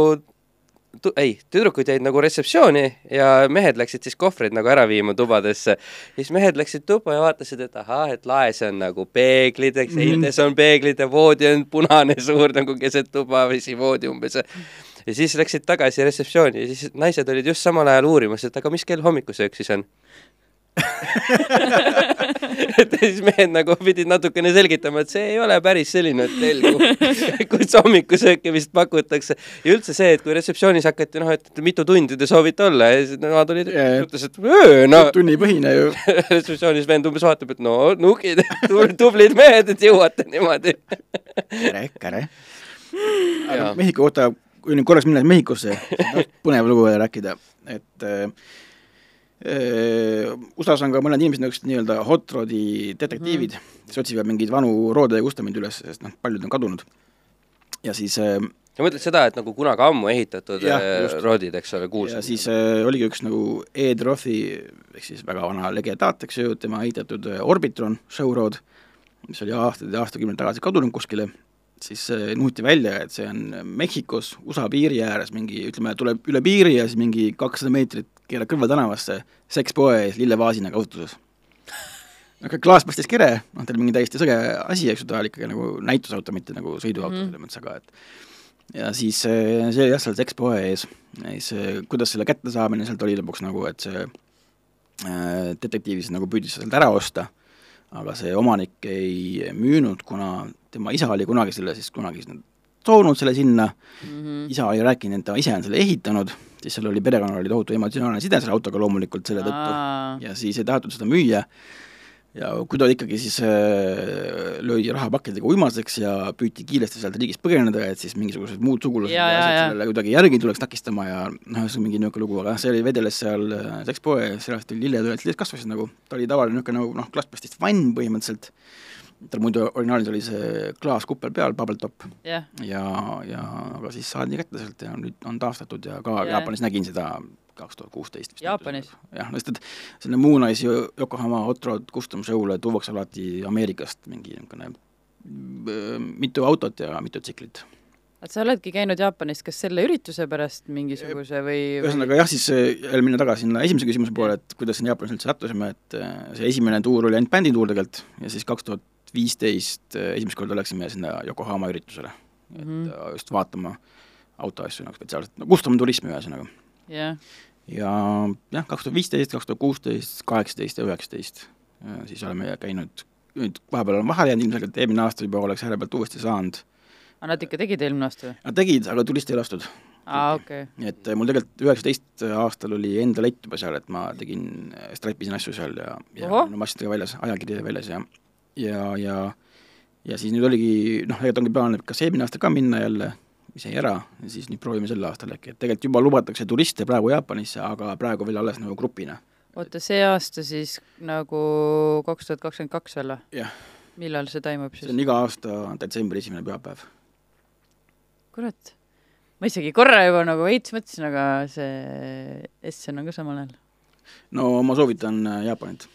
Speaker 1: tu-, ei, tüdrukud jäid nagu retseptsiooni ja mehed läksid siis kohvreid nagu ära viima tubadesse. siis mehed läksid tuppa ja vaatasid, et ahah, et laes on nagu peeglid, eks
Speaker 3: Mhm.
Speaker 1: seintes on peeglid ja voodi on punane suur nagu keset tuba või siis voodi umbes. Ja siis läksid tagasi retseptsiooni ja siis naised olid just samal ajal uurimas, et aga mis kell hommikusöök siis on et siis mehed nagu pidid natukene selgitama, et see ei ole päris selline hotell, kus hommikusööki vist pakutakse. ja üldse see, et kui retseptsioonis hakati noh, et mitu tundi te soovite olla ja siis nemad olid,
Speaker 3: jaa.
Speaker 1: ütles, et öö, no
Speaker 3: tunnipõhine ju.
Speaker 1: retseptsioonis vend umbes vaatab, et no nukid, tublid mehed, et jõuate niimoodi.
Speaker 3: käre, käre.
Speaker 1: Jaa.
Speaker 3: Mehhiko kohta, kui nüüd korraks minna Mehhikosse, põnev lugu veel rääkida, et äh, USA-s on ka mõned inimesed niisugused nii-öelda hot rod'i detektiivid mm, kes otsivad mingeid vanu roode ja kustamenid üles, sest noh, paljud on kadunud. ja siis äh,
Speaker 1: sa mõtled seda, et nagu kunagi ammu ehitatud
Speaker 3: Jah,
Speaker 1: äh, roodid, eks ole, kuulsad?
Speaker 3: ja siis äh, oligi üks nagu Ed Rothi, ehk siis väga vana legendaat, eks ju, tema ehitatud äh, Orbitron showroad, mis oli aastaid ja aastakümneid tagasi kadunud kuskile, siis äh, nuuti välja, et see on Mehhikos, USA piiri ääres mingi, ütleme, tuleb üle piiri ja siis mingi kakssada meetrit keerad Kõlva tänavasse, sekspoe ees lillevaasina kasutuses. aga klaasplastis kere, noh, ta oli mingi täiesti sõge asi, eks ju, ta oli ikkagi nagu näitusauto, mitte nagu sõiduauto
Speaker 2: Mhm.
Speaker 3: selles mõttes, aga et ja siis eh, see oli jah, seal sekspoe ees siis eh, kuidas selle kättesaamine sealt oli lõpuks nagu, et see äh, detektiiv siis nagu püüdis sealt ära osta, aga see omanik ei müünud, kuna tema isa oli kunagi selle siis kunagi toonud selle sinna
Speaker 2: mm. -hmm.
Speaker 3: isa oli rääkinud, et ta ise on selle ehitanud, siis seal oli perekonnal oli tohutu emotsionaalne side selle autoga loomulikult selle tõttu ja siis ei tahetud seda müüa ja kui ta ikkagi siis äh, löödi rahapakkidega uimaseks ja püüti kiiresti sealt riigist põgeneda, et siis mingisugused muud sugulased
Speaker 2: Ja, ja, ja.
Speaker 3: sellele kuidagi järgi tuleks takistama ja noh, see on mingi niisugune lugu, aga see oli vedeles seal äh, sekspoe, sellest oli lilled üles, lilled kasvasid nagu, ta oli tavaline niisugune nagu noh, klaasplastist vann põhimõtteliselt, tal muidu originaalis oli see klaaskuppel peal, bubble top,
Speaker 2: jah,
Speaker 3: ja, ja aga siis saadi kätte sealt ja nüüd on taastatud ja ka
Speaker 2: ja,
Speaker 3: Jaapanis nägin seda kaks tuhat kuusteist.
Speaker 2: Jaapanis?
Speaker 3: jah, sest et selle Mooneyes ju Yokohama Hot Rod Custom Show'le tuuakse alati Ameerikast mingi niisugune äh, mitu autot ja mitu tsiklit.
Speaker 2: et sa oledki käinud Jaapanis kas selle ürituse pärast mingisuguse või,
Speaker 3: ühesõnaga jah, siis äh, jälle minna tagasi sinna esimese küsimuse poole, et kuidas sinna Jaapanis üldse sattusime, et äh, see esimene tuur oli ainult bändituur tegelikult ja siis kaks tuhat viisteist äh, esimest korda läksime sinna Yokohama üritusele mm, -hmm. Et äh, just vaatama autoasju nagu spetsiaalselt, no custom turismi ühesõnaga
Speaker 2: jah,
Speaker 3: ja jah, kaks tuhat viisteist, kaks tuhat kuusteist, kaheksateist ja üheksateist siis oleme käinud, nüüd vahepeal on vahele jäänud ilmselgelt, eelmine aasta juba oleks järje pealt uuesti saanud.
Speaker 2: aga nad ikka tegid eelmine aasta või?
Speaker 3: Nad tegid, aga turiste ei lastud.
Speaker 2: aa, okei okay..
Speaker 3: et mul tegelikult üheksateist aastal oli enda lett juba seal, et ma tegin, straipisin asju seal ja, ja no massidega väljas, ajakiri väljas ja ja, ja ja siis nüüd oligi, noh, tegelikult ongi plaan, et kas eelmine aasta ka minna jälle, mis jäi ära, ja siis nüüd proovime sel aastal äkki, et tegelikult juba lubatakse turiste praegu Jaapanisse, aga praegu veel alles nagu grupina.
Speaker 2: oota, see aasta siis nagu kaks tuhat kakskümmend kaks
Speaker 3: jah,
Speaker 2: millal see toimub
Speaker 3: see
Speaker 2: siis
Speaker 3: on? iga aasta detsembri esimene pühapäev.
Speaker 2: kurat, ma isegi korra juba nagu veits mõtlesin, aga see Essen on ka samal ajal.
Speaker 3: no ma soovitan Jaapanit.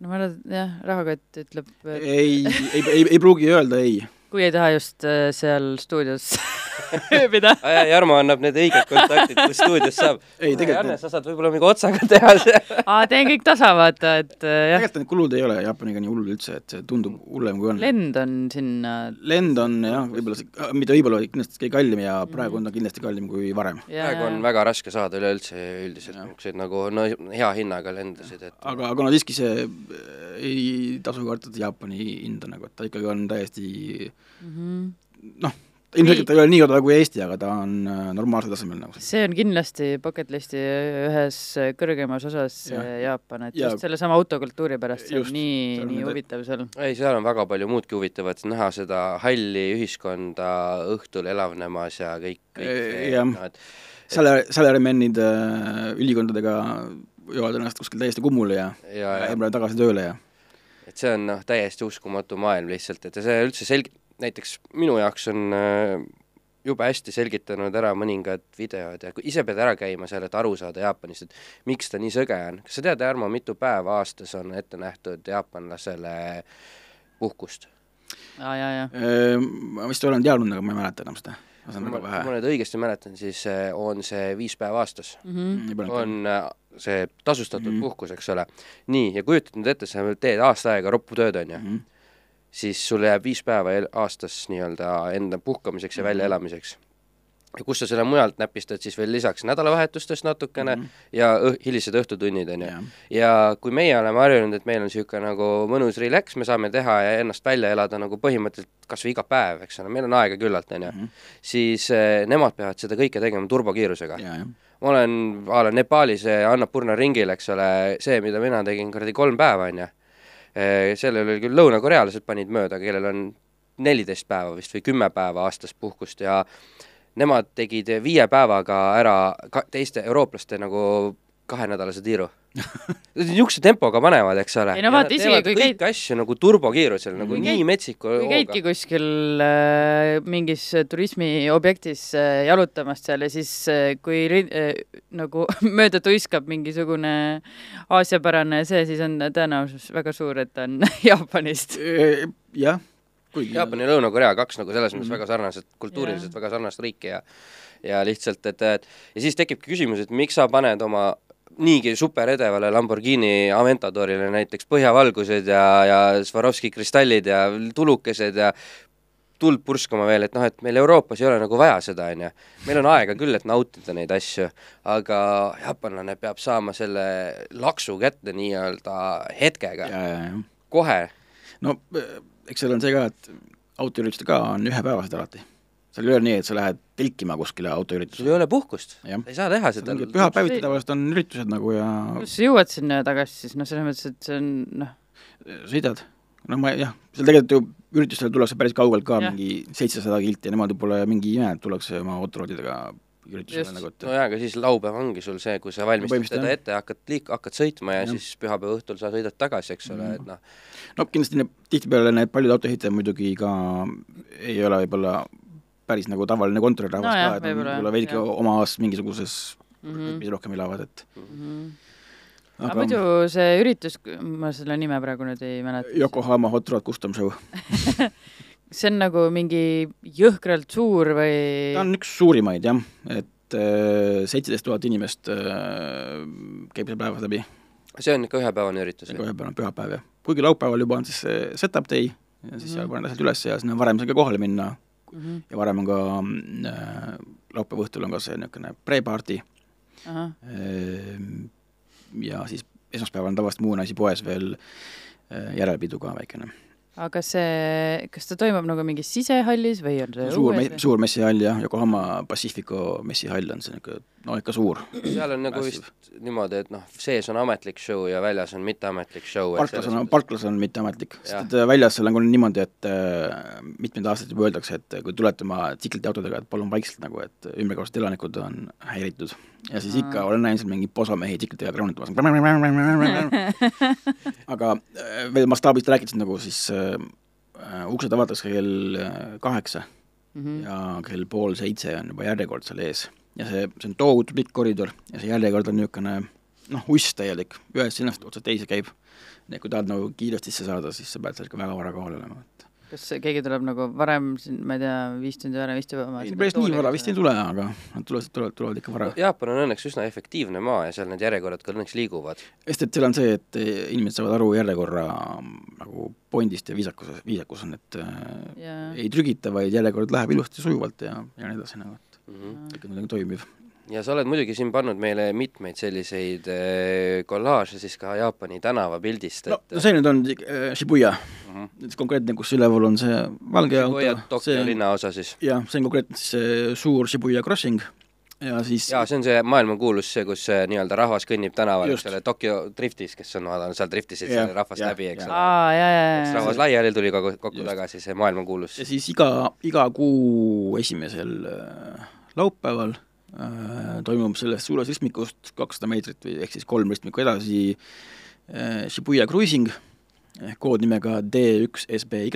Speaker 2: No ma arvan, et jah, rahakott ütleb,
Speaker 3: ei, ei, ei, ei pruugi öelda ei.
Speaker 2: kui ei taha just äh, seal stuudios ööbida.
Speaker 1: Jarmo annab need õiged kontaktid, kus stuudios saab.
Speaker 3: ei, tegelikult
Speaker 1: Janne, sa saad võib-olla mingi otsaga teha seal.
Speaker 2: aa, teen kõik tasa, vaata, et äh, jah,
Speaker 3: tegelikult need kulud ei ole Jaapaniga nii hullud üldse, et see tundub hullem kui on.
Speaker 2: lend on sinna
Speaker 3: lend on jah, võib-olla see, mitte võib-olla, kindlasti kõige kallim ja praegu on ta kindlasti kallim kui varem.
Speaker 2: ja,
Speaker 1: praegu on
Speaker 2: ja,
Speaker 1: väga raske saada üleüldse üldiselt niisuguseid nagu no hea hinnaga lendasid, et
Speaker 3: aga kuna siiski see äh, ei tasu karta Jaapani hinda nagu, et ta ikkagi on täiesti
Speaker 2: Mhm.
Speaker 3: noh, ilmselgelt ta ei ole nii odav kui Eesti, aga ta on äh, normaalsel tasemel nagu.
Speaker 2: see on kindlasti bucket list'i ühes kõrgemas osas
Speaker 3: Jah.
Speaker 2: see Jaapan, et
Speaker 3: Ja-
Speaker 2: just sellesama autokultuuri pärast, see on nii nii huvitav seal.
Speaker 1: ei, seal on väga palju muudki huvitavat, näha seda halli ühiskonda õhtul elavnemas ja kõik, kõik
Speaker 3: jah.
Speaker 1: et
Speaker 3: Salary, salaryman'id äh, ülikondadega joovad ennast kuskil täiesti kummuli ja
Speaker 1: ja,
Speaker 3: ja
Speaker 1: ja
Speaker 3: tagasi tööle ja
Speaker 1: et see on noh, täiesti uskumatu maailm lihtsalt, et ja see üldse selg-, näiteks minu jaoks on äh, jube hästi selgitanud ära mõningad videod ja ise pead ära käima seal, et aru saada Jaapanist, et miks ta nii sõge on. kas sa tead, Jarmo, mitu päeva aastas on ette nähtud jaapanlasele puhkust?
Speaker 2: aa, ja, ja,
Speaker 3: Äh, ma vist olen teadnud, aga ma ei mäleta enam seda, ma saan väga
Speaker 1: kui ma
Speaker 3: vähe.
Speaker 1: nüüd õigesti mäletan, siis äh, on see viis päeva aastas
Speaker 2: Mhm.
Speaker 1: on äh, see tasustatud mm. -hmm. puhkus, eks ole. nii, ja kujutad nüüd ette, sa teed aasta aega roppu tööd, on ju,
Speaker 3: Mhm.
Speaker 1: Siis sul jääb viis päeva aastas nii-öelda enda puhkamiseks ja väljaelamiseks. ja kus sa selle mujalt näpistad siis veel lisaks nädalavahetustest natukene mm
Speaker 3: Mhm.
Speaker 1: -hmm. ja õh-, hilised õhtutunnid, on ju. ja kui meie oleme harjunud, et meil on niisugune nagu mõnus relax, me saame teha ja ennast välja elada nagu põhimõtteliselt kas või iga päev, eks ole, meil on aega küllalt, on ju,
Speaker 3: Mhm.
Speaker 1: siis eh, nemad peavad seda kõike tegema turbokiirusega ma olen a la Nepaalis eh, Annapurna ringil, eks ole, see, mida mina tegin kuradi kolm päeva, on ju. Sellel oli küll lõunakorealased panid mööda, kellel on neliteist päeva vist või kümme päeva aastas puhkust ja nemad tegid viie päevaga ära ka teiste eurooplaste nagu kahenädalase tiiru. niisuguse tempoga panevad, eks ole.
Speaker 2: ei no vaata, isegi kui
Speaker 1: käid kõiki asju nagu turbokiirusel, nagu
Speaker 2: Kui
Speaker 1: nii
Speaker 2: käid-
Speaker 1: metsiku
Speaker 2: kui käidki kuskil äh, mingis turismiobjektis äh, jalutamas seal ja siis äh, kui äh, nagu mööda tuiskab mingisugune aasiapärane see, siis on tõenäosus väga suur, et ta on Jaapanist.
Speaker 3: jah, kuigi
Speaker 1: Jaapan ja Lõuna-Korea kaks nagu selles mõttes
Speaker 3: Mhm.
Speaker 1: väga sarnased, kultuuriliselt
Speaker 2: Jaa.
Speaker 1: väga sarnast riiki ja ja lihtsalt, et, et ja siis tekibki küsimus, et miks sa paned oma niigi superedevale Lamborghini Aventadorile näiteks põhjavalgused ja, ja Swarovski kristallid ja tulukesed ja tuld purskama veel, et noh, et meil Euroopas ei ole nagu vaja seda, on ju. meil on aega küll, et nautida neid asju, aga jaapanlane peab saama selle laksu kätte nii-öelda hetkega, kohe
Speaker 3: no eks seal on see ka, et autoüritused ka on ühepäevased alati. Seal ei ole nii, et sa lähed telkima kuskile
Speaker 1: sul
Speaker 3: autoüritusele.
Speaker 1: ei ole puhkust, ei saa teha seda.
Speaker 3: pühapäeviti tavaliselt on üritused nagu ja
Speaker 2: kuidas sa jõuad sinna tagasi siis, noh, selles mõttes, et see on noh,
Speaker 3: sõidad. no ma jah, seal tegelikult ju üritustele tullakse päris kaugelt ka,
Speaker 2: Jah.
Speaker 3: mingi seitsesada kilti ja nemad ju pole mingi ime, et tullakse oma autoroadidega üritusele nagu, et
Speaker 1: no jaa, aga siis laupäev ongi sul see, kui sa valmistad teda
Speaker 3: jah.
Speaker 1: ette, hakkad liik-, hakkad sõitma ja,
Speaker 3: Jah.
Speaker 1: siis pühapäeva õhtul sa sõidad tagasi, eks ole, et noh,
Speaker 3: no kindlasti need, tihtipeale need paljud autoehitajad muidugi ka ei ole võib-olla päris nagu tavaline kontorirahvas
Speaker 2: No
Speaker 3: ka, et
Speaker 2: võib-olla,
Speaker 3: veidike omas mingisuguses
Speaker 2: mm -hmm.
Speaker 3: rütmis rohkem elavad, et
Speaker 2: Mm -hmm. aga muidu see üritus, ma selle nime praegu nüüd ei mäleta.
Speaker 3: Yokohama Hot Rod Custom Show.
Speaker 2: see on nagu mingi jõhkralt suur või?
Speaker 3: ta on üks suurimaid jah, et äh, seitseteist tuhat inimest äh, käib seal päevas läbi,
Speaker 1: see on ikka ühepäevane üritus.
Speaker 3: ühepäeval on pühapäev jah. kuigi laupäeval juba on siis see set-up day ja siis seal
Speaker 2: Mhm.
Speaker 3: paned asjad üles ja sinna varem saad ka kohale minna
Speaker 2: mm? -hmm.
Speaker 3: ja varem on ka äh, laupäeva õhtul on ka see niisugune pre-party
Speaker 2: ahah,
Speaker 3: Ehm, ja siis esmaspäeval on tavaliselt Muunasi poes veel äh, järelpidu ka väikene.
Speaker 2: Aga see, kas ta toimub nagu mingis sisehallis või on see
Speaker 3: suur, suur messihall jah, Yokohama Pacifico messihall on see niisugune, no ikka suur.
Speaker 1: seal on nagu vist niimoodi, et noh, sees on ametlik show ja väljas on mitteametlik show.
Speaker 3: parklas on, parklas on mitteametlik, sest et äh, väljas seal on küll niimoodi, et äh, mitmeid aastaid juba öeldakse, et kui tulete oma tsiklite autodega, et palun vaikselt nagu, et ümberkaudsed elanikud on häiritud. Ja siis ikka olen näinud seal mingi posamehi tsiklitega kraunitamas. aga äh, veel mastaabist rääkides nagu siis äh, uksed avatakse kell äh, kaheksa
Speaker 2: Mhm.
Speaker 3: ja kell pool seitse on juba järjekord seal ees. ja see, see on tohutu pikk koridor ja see järjekord on niisugune noh, uss täielik, ühest linnast otsast teise käib. nii et kui tahad nagu kiiresti sisse saada, siis sa pead seal ikka väga vara kohal olema,
Speaker 2: kas keegi tuleb nagu varem, ma ei tea, viis tundi varem istub oma
Speaker 3: ei, päris nii vara vist ei tule, aga nad tulevad, tulevad, tulevad ikka vara.
Speaker 1: Jaapan on õnneks üsna efektiivne maa ja seal need järjekorrad ka õnneks liiguvad.
Speaker 3: sest et seal on see, et inimesed saavad aru järjekorra nagu pointist ja viisakusest, viisakus on, et
Speaker 2: jaa,
Speaker 3: ei trügita, vaid järjekord läheb ilusti sujuvalt ja, ja nii edasi nagu, et
Speaker 1: Mm -hmm.
Speaker 3: kõik on nagu toimiv.
Speaker 1: Ja sa oled muidugi siin pannud meile mitmeid selliseid äh, kollaaže siis ka Jaapani tänavapildist,
Speaker 3: no,
Speaker 1: et
Speaker 3: no see nüüd on äh, Shibuya,
Speaker 1: Mhm.
Speaker 3: siis konkreetne, kus üleval on see valge
Speaker 1: Shibuya
Speaker 3: auto,
Speaker 1: Tokyo
Speaker 3: see
Speaker 1: linnaosa siis.
Speaker 3: jah, see on konkreetselt siis see suur Shibuya crossing ja siis
Speaker 1: jaa, see on see maailmakuulus, see, kus nii-öelda rahvas kõnnib tänaval, eks ole, Tokyo driftis, kes on vaadanud, seal driftisid seal rahvast
Speaker 3: jah,
Speaker 1: läbi, eks ole.
Speaker 2: jaa,
Speaker 1: rahvas laiali tuli kokku, kokku tagasi, see maailmakuulus.
Speaker 3: ja siis iga, iga kuu esimesel äh, laupäeval äh, toimub sellest suurest ristmikust kakssada meetrit või ehk siis kolm ristmikku edasi äh, Shibuya cruising ehk koodnimega D1SBY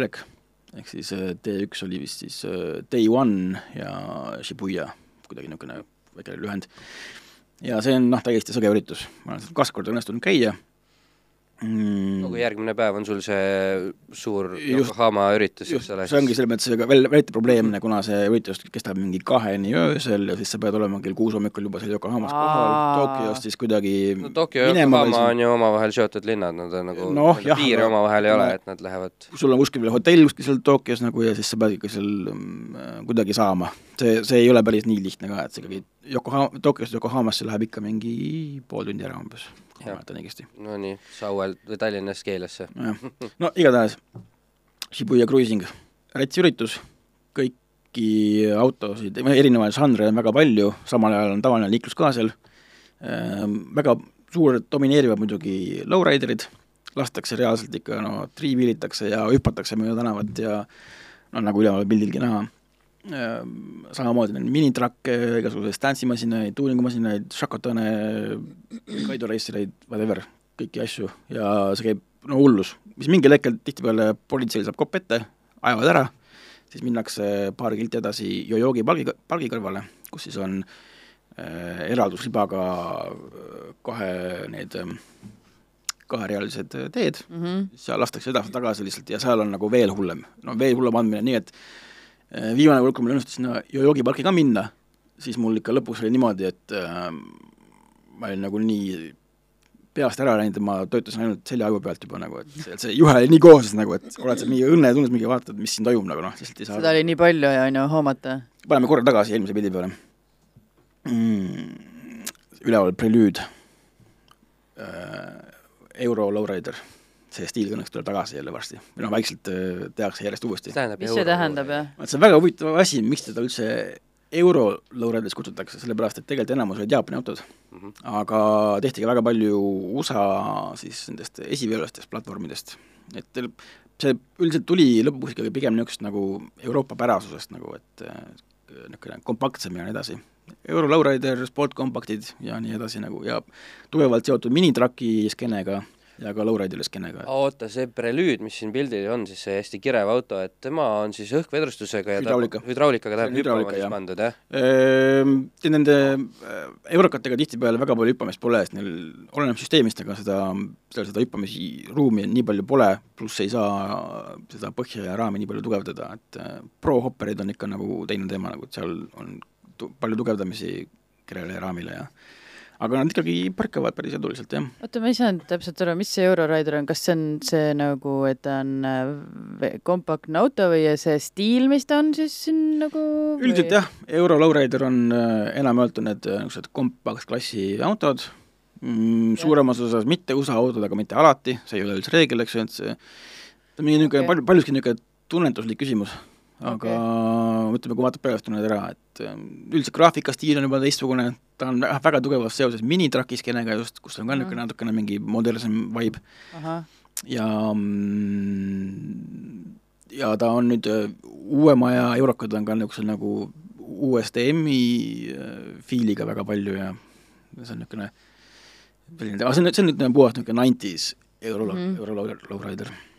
Speaker 3: ehk siis äh, D1 oli vist siis äh, Day One ja Shibuya, kuidagi niisugune väike lühend. ja see on noh, täiesti sõge üritus, ma olen seal kaks korda õnnestunud käia mm,
Speaker 1: no kui järgmine päev on sul see suur. Yokohama üritus,
Speaker 3: just,
Speaker 1: eks ole,
Speaker 3: see ongi selles mõttes ega veel eriti probleemne, kuna see üritus kestab mingi kaheni öösel ja siis sa pead olema kell kuus hommikul juba seal Yokohamas kohal. Tokyost siis kuidagi
Speaker 1: no Tokyo ja Yokohama on ju omavahel seotud linnad, nad on nagu no,
Speaker 3: jah,
Speaker 1: piire omavahel ei ole, et nad lähevad
Speaker 3: sul on kuskil veel hotell kuskil seal Tokyos nagu ja siis sa pead ikka seal mm, kuidagi saama. see, see ei ole päris nii lihtne ka, et see ikkagi Yokohama, Tokyost Yokohamasse läheb ikka mingi pool tundi ära umbes, kui ma mäletan õigesti.
Speaker 1: no nii, Sauel või Tallinnast keelesse.
Speaker 3: no igatahes Shibuya cruising, räts üritus, kõiki autosid, erinevaid žanre on väga palju, samal ajal on tavaline liiklus ka seal ehm,, väga suured domineerivad muidugi lowriderid, lastakse reaalselt ikka no triiviilitakse ja hüpatakse mööda tänavat ja no nagu üleval pildilgi näha, samamoodi on minitrakke, igasuguseid stantsimasinaid, tuulingumasinaid, šakotone, Kaido reistereid, whatever, kõiki asju. Ja see käib no hullus, mis mingil hetkel tihtipeale politseil saab kopp ette, ajavad ära, siis minnakse paar kilti edasi Yoyogi pargi, pargi kõrvale, kus siis on äh, eraldusribaga kahe need äh, kaherealised teed. Mm, -hmm. seal lastakse edasi-tagasi lihtsalt ja seal on nagu veel hullem, no veel hullem andmine, nii et Äh, viimane kord, kui mul õnnestus sinna Yoyogi parki ka minna, siis mul ikka lõpuks oli niimoodi, et äh, ma olin nagu nii peast ära läinud ja ma töötasin ainult seljaaju pealt juba nagu, et see, juhe oli nii kooses nagu, et oled sa mingi õnnetundes, mingi vaatad, mis siin toimub nagu noh, lihtsalt ei saa
Speaker 2: seda oli nii palju ja on ju hoomata.
Speaker 3: paneme korra tagasi eelmise pildi peale mm,. üleval prelüüd äh,, Euro Lowrider see stiil õnneks tuleb tagasi jälle varsti. või noh, vaikselt äh, tehakse järjest uuesti.
Speaker 2: mis see tähendab, jah?
Speaker 3: see on väga huvitav asi, miks teda üldse euro lowriders kutsutakse, sellepärast et tegelikult enamus olid Jaapani autod mm, -hmm. aga tehti ka väga palju USA siis nendest esiveolastest platvormidest, et see üldiselt tuli lõpuks ikkagi pigem niisugust nagu Euroopa pärasusest nagu, et äh, niisugune kompaktsem ja nii edasi. Euro Lowrider, sportkompaktid ja nii edasi nagu ja tugevalt seotud minitraki skeenega ja ka lowriderile skeenega.
Speaker 1: oota, see prelüüd, mis siin pildil on, siis see hästi kirev auto, et tema on siis õhkvedrustusega ja
Speaker 3: hüdraulika.
Speaker 1: hüdraulikaga läheb hüppama siis pandud, jah?
Speaker 3: Ehm, nende äh, eurokatega tihtipeale väga palju hüppamist pole, sest neil oleneb süsteemist, aga seda, seal seda hüppamisruumi nii palju pole, pluss ei saa seda põhja ja raami nii palju tugevdada, et äh, pro-hopperid on ikka nagu teine teema nagu, et seal on tu-, palju tugevdamisi kerele ja raamile ja aga nad ikkagi parkavad päris eduliselt, jah.
Speaker 2: oota, ma ei saanud täpselt aru, mis see Eurorider on, kas see on see nagu, et ta on äh, kompaktne auto või see stiil, mis ta on siis siin nagu
Speaker 3: või... üldiselt jah, Euro Lowrider on äh, enamjaolt on need äh, niisugused kompaktklassi autod. Mm,, suuremas osas mitte USA autod, aga mitte alati, see ei ole üldse reegel, eks ju, et see ta on mingi niisugune okay. palju, paljuski niisugune tunnetuslik küsimus aga okay. ütleme, kui vaatad peast, tunned ära, et ähm, üldiselt graafikastiil on juba teistsugune, ta on väga tugevas seoses minitraki skeenega just, kus on ka niisugune mm. natukene mingi modernsem vibe. ja mm, ja ta on nüüd äh, uuema aja eurokad on ka niisugusel nagu USDM-i äh, fiiliga väga palju ja see on niisugune selline, aga see on, see on nüüd puhas niisugune nineties euro mm, euro lowrider low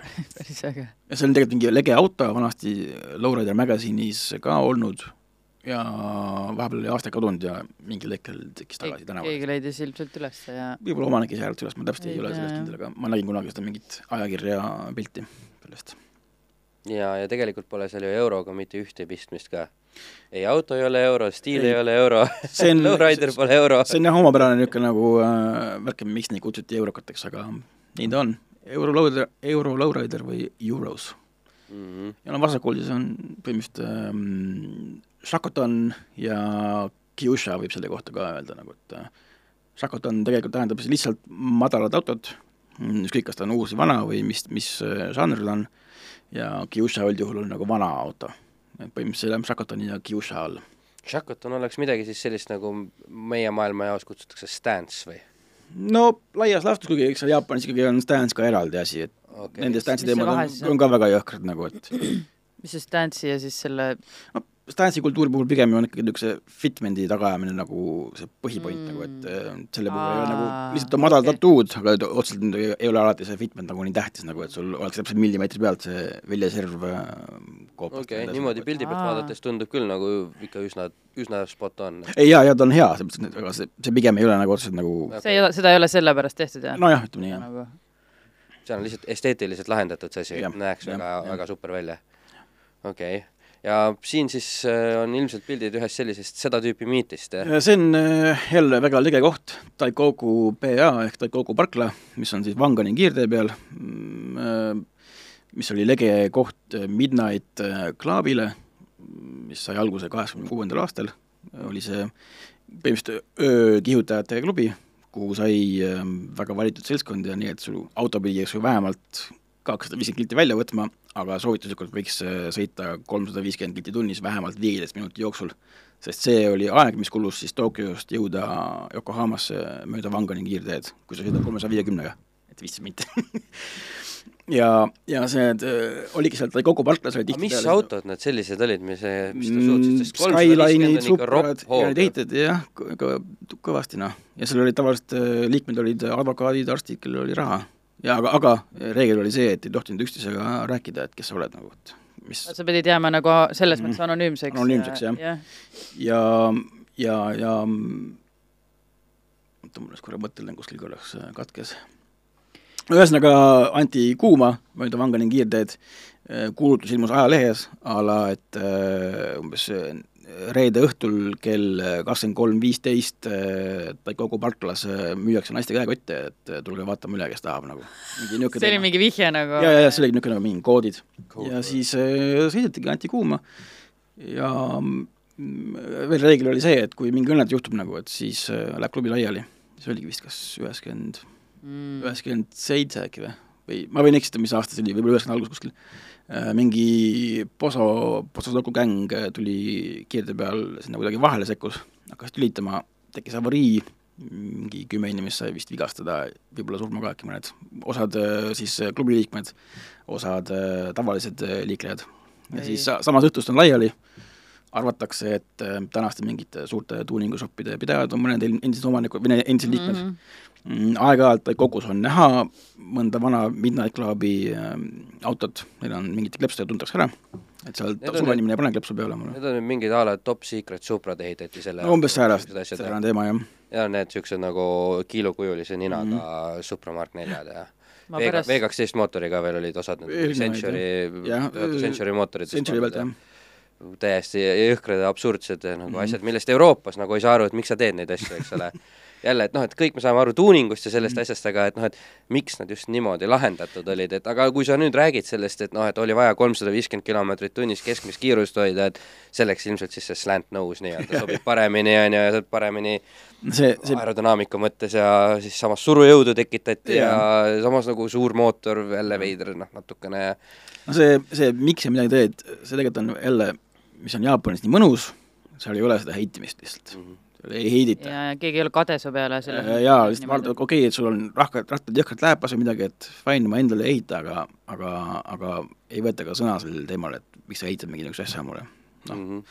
Speaker 2: päris äge.
Speaker 3: ja see on tegelikult mingi lege auto, vanasti Lowrider Magazine'is ka olnud ja vahepeal oli aasta kadunud ja mingil hetkel tekkis tagasi tänavale.
Speaker 2: keegi leidis ilmselt üles ja
Speaker 3: võib-olla omanik ise hääletas üles, ma täpselt ei ole sellest kindel, aga ma nägin kunagi seda mingit ajakirja pilti sellest.
Speaker 1: ja, ja tegelikult pole seal ju euroga mitte ühte pistmist ka. ei auto ei ole euro, stiil ei, ei ole euro Lowrider pole euro.
Speaker 3: see on jah omapärane niisugune nagu äh, värk, miks neid kutsuti eurokateks, aga nii ta on Euro Lowrider, Euro Lowrider või Euros mm. -hmm. ja no vasakul siis on põhimõtteliselt ähm, Shakotan ja Kyusha võib selle kohta ka öelda nagu, et äh, Shakotan tegelikult tähendab siis lihtsalt madalat autot, mm, ükskõik, kas ta on uus või vana või mis, mis äh, žanril on, ja Kyusha üldjuhul on nagu vana auto. et põhimõtteliselt see läheb Shakotani ja Kyusha all.
Speaker 1: Shakotan oleks midagi siis sellist, nagu meie maailma jaos kutsutakse stance või?
Speaker 3: No laias laastus, kuigi eks seal Jaapanis ikkagi on stance ka eraldi asi, et okay. nende stance'i teemad on, on ka väga jõhkrad nagu, et
Speaker 2: mis see stance'i ja siis selle
Speaker 3: no stance'i kultuuri puhul pigem on ikkagi niisuguse fitment'i tagaajamine nagu see põhipoint mm. nagu, et äh, selle puhul ei ole nagu, lihtsalt on madal okay. tattoo'd, aga otseselt ei ole alati see fitment nagu nii tähtis nagu, et sul oleks täpselt millimeetri pealt see väljaserv äh,
Speaker 1: koopast. okei okay,, niimoodi nagu, pildi pealt vaadates tundub küll nagu ikka üsna, üsna spot on.
Speaker 3: ei jaa, jaa, ta on hea, selles mõttes, et aga see, see pigem ei ole nagu otseselt nagu
Speaker 2: okay. see ei ole, seda ei ole sellepärast tehtud, jah?
Speaker 3: nojah, ütleme nii, jah nagu....
Speaker 1: see on lihtsalt esteetiliselt lahendatud see asi, näeks ja, väga, väga super välja. Okei. Okay ja siin siis äh, on ilmselt pildid ühest sellisest seda tüüpi miitist,
Speaker 3: see on äh, jälle väga lege koht, Taikoku PA ehk Taikoku parkla, mis on siis Wangani kiirtee peal, mm, äh, mis oli lege koht Midnight Clubile, mis sai alguse kaheksakümne kuuendal aastal, oli see põhimõtteliselt öökihutajate klubi, kuhu sai väga valitud seltskond ja nii, et su auto pidi, eks ju, vähemalt kakssada viiskümmend kilti välja võtma, aga soovituslikult võiks äh, sõita kolmsada viiskümmend kilti tunnis vähemalt viieteist minuti jooksul, sest see oli aeg, mis kulus siis Tokyost jõuda Yokohamasse mööda Wangani kiirteed, kui sa sõidad kolmesaja viiekümnega. et vist mitte ja, ja see äh, oligi seal Taikoku parklas oli
Speaker 1: aga mis
Speaker 3: tihtipeale
Speaker 1: autod need sellised olid, mis, mis ta
Speaker 3: Mm,
Speaker 1: suutsid, sest
Speaker 3: Skyline'id, Suprad ja need ehitati jah, kõ- kõvasti noh. ja seal olid tavaliselt äh, liikmed olid advokaadid, arstid, kellel oli raha. Ja aga, aga reegel oli see, et ei tohtinud üksteisega rääkida, et kes sa oled nagu, et mis
Speaker 2: sa pidid jääma nagu selles
Speaker 3: Mhm.
Speaker 2: mõttes anonüümseks.
Speaker 3: Anonüümseks, jah.
Speaker 2: jah.
Speaker 3: ja, ja, ja oota, mul läks korra mõtteline kuskil korraks äh, katkes. ühesõnaga anti kuuma mööda Vangani kiirteed, kuulutus ilmus ajalehes a la, et äh, umbes äh, reede õhtul kell kakskümmend kolm viisteist kogu parklas äh, müüakse naiste käekotte, et äh, tulge vaatame üle, kes tahab nagu.
Speaker 2: see oli mingi vihje nagu?
Speaker 3: ja, ja, ja see oli niisugune nagu mingid koodid
Speaker 1: Cool.
Speaker 3: ja siis äh, sõidetigi, anti kuuma ja mm, veel reegel oli see, et kui mingi õnnetus juhtub nagu, et siis äh, läheb klubi laiali. see oligi vist kas üheksakümmend,
Speaker 2: mm.
Speaker 3: üheksakümmend seitse äkki või, või ma võin eksida, mis aasta see oli, võib-olla üheksakümne algus kuskil. Mingi Poso, Poso-Soku gäng äh, tuli kiirtee peal sinna kuidagi vahele sekkus, hakkas tülitama, tekkis avarii, mingi kümme inimest sai vist vigastada, võib-olla surma ka äkki mõned, osad äh, siis äh, klubi liikmed, osad äh, tavalised äh, liiklejad. ja
Speaker 2: Ei.
Speaker 3: siis sa- samas õhtust on laiali, arvatakse, et äh, tänaste mingite suurte tuuningušoppide pidajad on mõned en- endised omanikud või ne- endised liikmed
Speaker 2: Mhm.
Speaker 3: mm,. aeg-ajalt kogus on näha mõnda vana Midnight Clubi äh, autot, neil on mingid kleepsud tuntakse ära, et seal
Speaker 1: Need on
Speaker 3: suva
Speaker 1: need-
Speaker 3: inimene ei pane kleepsu peale mulle.
Speaker 1: Need on nüüd mingid a la top secret Suprad ehitati selle
Speaker 3: no umbes
Speaker 1: asjad,
Speaker 3: säärane teema jah.
Speaker 1: ja need niisugused nagu kiilokujulise ninaga mm. -hmm. Supra Mark neljad ja
Speaker 2: ma
Speaker 1: V
Speaker 2: pärast
Speaker 1: V kaksteist mootoriga veel olid osad need.
Speaker 3: Jah,
Speaker 1: Century mootorid.
Speaker 3: Century pealt jah.
Speaker 1: Täiesti jõhkrad ja absurdsed nagu mm. -hmm. asjad, millest Euroopas nagu ei saa aru, et miks sa teed neid asju, eks ole. jälle, et noh, et kõik me saame aru tuuningust ja sellest mm asjast, aga et noh, et miks nad just niimoodi lahendatud olid, et aga kui sa nüüd räägid sellest, et noh, et oli vaja kolmsada viiskümmend kilomeetrit tunnis keskmist kiirust hoida, et selleks ilmselt siis see slant nose nii-öelda sobib paremini, on ju, ja saad paremini
Speaker 3: see, see
Speaker 1: aerodünaamika mõttes ja siis samas surujõudu tekitati ja, ja samas nagu suur mootor jälle veider noh, natukene ja
Speaker 3: no see, see, miks sa midagi teed, see tegelikult on jälle, mis on Jaapanis nii mõnus, seal ei ole seda heitimist lihtsalt
Speaker 1: mm, -hmm.
Speaker 3: ei heidita.
Speaker 2: ja, ja keegi ei ole kade su peale selle
Speaker 3: jaa, lihtsalt vaata, okei okay,, et sul on rahkad, rattad jõhkralt lääpas või midagi, et fine, ma endale ei ehita, aga, aga, aga ei võeta ka sõna sellel teemal, et miks sa ehitad mingi niisuguse asja mulle. noh,
Speaker 1: Mm -hmm.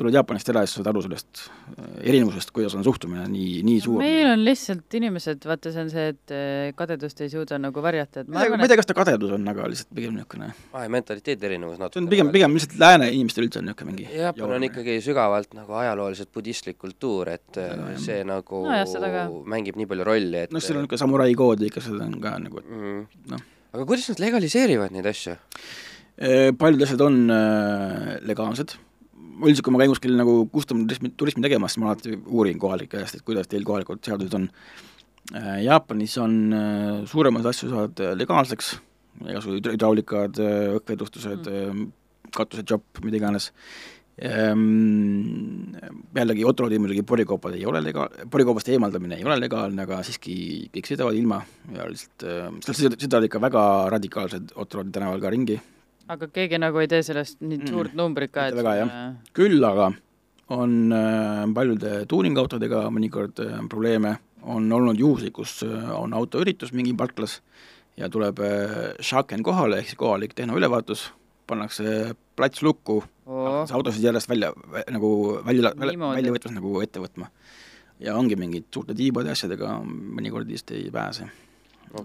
Speaker 3: Tuled Jaapanist ära ja siis saad aru sellest äh, erinevusest, kuidas on suhtumine nii, nii suur.
Speaker 2: meil on lihtsalt inimesed, vaata, see on see, et eh, kadedust ei suuda nagu varjata, et ma
Speaker 3: ei tea,
Speaker 2: arvan,
Speaker 3: ma ei
Speaker 2: et
Speaker 3: tea, kas ta kadedus on, aga lihtsalt pigem niisugune,
Speaker 1: ah, mentaliteedi erinevus natuke.
Speaker 3: see on pigem, pigem lihtsalt lääne inimestel üldse on niisugune mingi
Speaker 1: Jaapan on ikkagi sügavalt nagu ajalooliselt budistlik kultuur, et äh,
Speaker 3: jah.
Speaker 1: see nagu
Speaker 2: seda ka.
Speaker 1: mängib nii palju rolli, et
Speaker 3: noh, seal on niisugune samurai kood ikka, seda on ka nagu, et
Speaker 1: mm.
Speaker 3: noh.
Speaker 1: aga kuidas nad legaliseerivad neid asju?
Speaker 3: Paljud asjad on äh, legaalsed, üldiselt kui ma käin kuskil nagu custom turismi, tegemas, siis ma alati uurin kohalike käest, et kuidas teil kohalikud seadused on äh,. Jaapanis on äh, suuremad asju saavad äh, legaalseks, igasugu hüdra- hüdraulikad õhkvedustused mm., katused, jopp, mida iganes ehm,. jällegi Otrodi muidugi porikoopad ei ole lega-, porikoopast eemaldamine ei ole legaalne, aga siiski kõik sõidavad ilma ja lihtsalt äh, seal sõidavad ikka väga radikaalsed Otrodi tänaval ka ringi
Speaker 2: aga keegi nagu ei tee sellest nii
Speaker 3: Mm.
Speaker 2: suurt numbrit ka, et
Speaker 3: väga, küll aga on äh, paljude tuuningautodega mõnikord äh, probleeme, on olnud juhuseid, kus äh, on autoüritus mingi parklas ja tuleb äh, Shaken kohale ehk siis kohalik tehnoülevaatus, pannakse plats lukku, see autosid järjest välja, nagu välja, välja,
Speaker 2: Niimoodi.
Speaker 3: välja võtmas nagu ette võtma. ja ongi mingid suurte tiibade asjadega mõnikord vist ei pääse.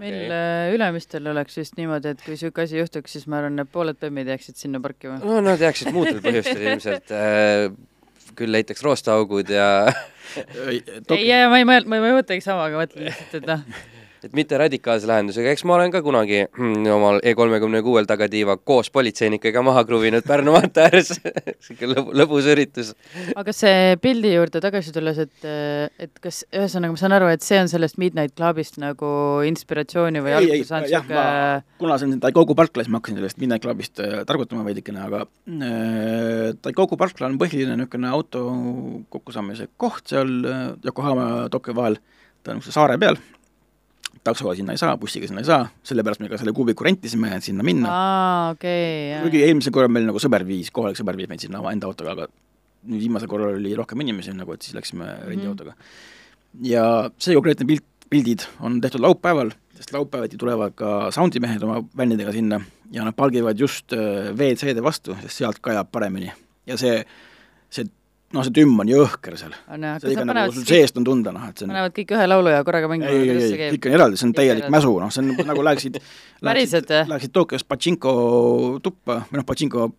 Speaker 2: Meil äh, Ülemistel oleks vist niimoodi, et kui niisugune asi juhtuks, siis ma arvan, et pooled bemmid jääksid sinna parkima.
Speaker 1: no nad jääksid muudel põhjustel ilmselt äh,, küll leitaks roosteaugud ja
Speaker 2: ei, ei, ma ei mõelnud, ma ei mõtlegi sama, aga mõtlen lihtsalt, et noh,
Speaker 1: et mitte radikaalse lahendusega, eks ma olen ka kunagi mm, omal E kolmekümne kuuel tagatiiva koos politseinikega maha kruvinud Pärnu maantee ääres. Sihuke lõbu, lõbus üritus.
Speaker 2: aga see pildi juurde tagasi tulles, et, et kas, ühesõnaga ma saan aru, et see on sellest Midnight Clubist nagu inspiratsiooni või
Speaker 3: Ei, ei, jah,
Speaker 2: sihuke
Speaker 3: ma- kuna see on Taikoku parkla, siis ma hakkasin sellest Midnight Clubist äh, targutama veidikene, aga äh, Taikoku parkla on põhiline niisugune auto kokkusaamise koht seal äh, Yokohama ja Tokyo vahel, ta on niisuguse saare peal, taksoga sinna ei saa, bussiga sinna ei saa, sellepärast me ka selle kuubiku rentisime, et sinna minna.
Speaker 2: okei,
Speaker 3: kuigi eelmisel korral meil nagu sõber viis, kohalik sõber viis meid sinna oma enda autoga, aga nüüd viimasel korral oli rohkem inimesi nagu, et siis läksime rendiautoga. ja see konkreetne pilt, pildid on tehtud laupäeval, sest laupäeviti tulevad ka soundimehed oma bändidega sinna ja nad pargivad just äh, WC-de vastu, sest sealt kajab paremini. ja see, see noh, see tümm on jõhker seal. see ikka nagu sul seest on tunda, noh, et see
Speaker 2: on panevad kõik ühe laulu ja korraga mängivad,
Speaker 3: kuidas see käib? kõik on eraldi, see on täielik mäsu, noh, see on nagu läheksid
Speaker 2: päriselt või?
Speaker 3: Läheksid Tokyos Pachinko tuppa või noh, Pachinko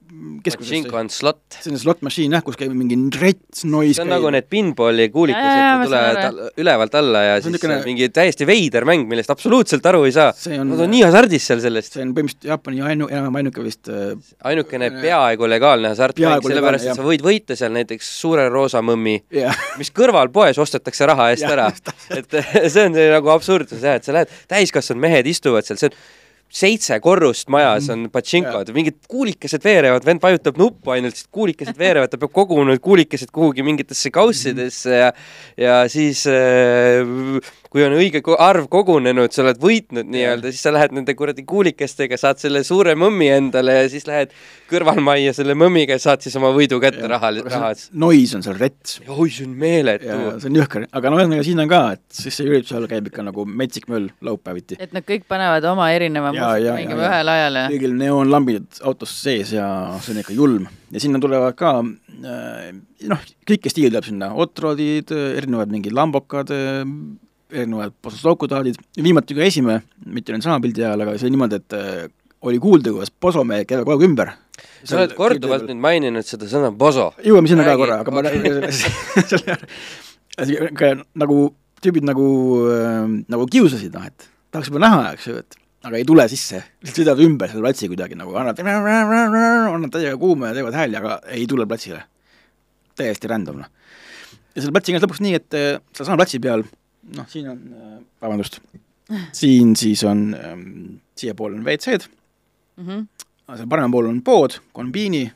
Speaker 1: keskusesse. Pachinko on slot.
Speaker 3: see on slot machine jah, kus käib mingi rets, noise
Speaker 1: see on käib. nagu need pinballi kuulikesed tulevad ülevalt alla ja siis nikene... mingi täiesti veider mäng, millest absoluutselt aru ei saa. On... Nad on nii hasardis seal sellest.
Speaker 3: see on põhimõtteliselt Jaapani ainu-, enam ainuke vist äh,
Speaker 1: ainukene peaaegu legaalne hasartmäng, sellepärast et sa võid võita seal näiteks suure roosa mõmmi yeah., mis kõrvalpoes ostetakse raha eest ära. et see on nagu absurdsus jah, et sa lähed, täiskasvanud mehed istuvad seal, see on seitse korrust majas on patšinkod, mingid kuulikesed veerevad, vend vajutab nuppu ainult, siis kuulikesed veerevad, ta peab koguma need kuulikesed kuhugi mingitesse kaussidesse ja ja siis äh, kui on õige arv kogunenud, sa oled võitnud nii-öelda, siis sa lähed nende kuradi kuulikestega, saad selle suure mõmmi endale ja siis lähed kõrvalmajja selle mõmmiga ja saad siis oma võidu kätte raha, raha.
Speaker 3: nois on seal rets.
Speaker 1: oi, see on meeletu.
Speaker 3: see on jõhker, aga no ühesõnaga siin on ka, et siis see ürituse all käib ikka nagu metsik möll laupäeviti.
Speaker 2: et nad kõik panevad oma erineva mängima ühel ajal ja?
Speaker 3: kõigil neoonlambid autos sees ja see on ikka julm. ja sinna tulevad ka äh, noh, kõike stiili tuleb sinna, Otrodid, erinevad mingid lambokad, erinevad pososlokudaadid, viimati ka esimene, mitte nüüd sama pildi ajal, aga see oli niimoodi, et äh, oli kuulda, kuidas posomehed käivad kogu aeg ümber.
Speaker 1: sa oled korduvalt nüüd maininud seda sõna poso.
Speaker 3: jõuame sinna ka korra, aga ma selle nagu tüübid nagu äh,, nagu kiusasid, noh et tahaks juba näha, eks ju, et aga ei tule sisse, sõidavad ümber selle platsi kuidagi nagu, annavad, annavad täiega kuuma ja teevad hääli, aga ei tule platsile. täiesti random, noh. ja selle platsiga on lõpuks nii, et äh, sealsama platsi peal noh, siin on, äh, vabandust, siin siis on ähm,, siiapoole on WC-d mm, -hmm. seal paremal pool on pood, kombiini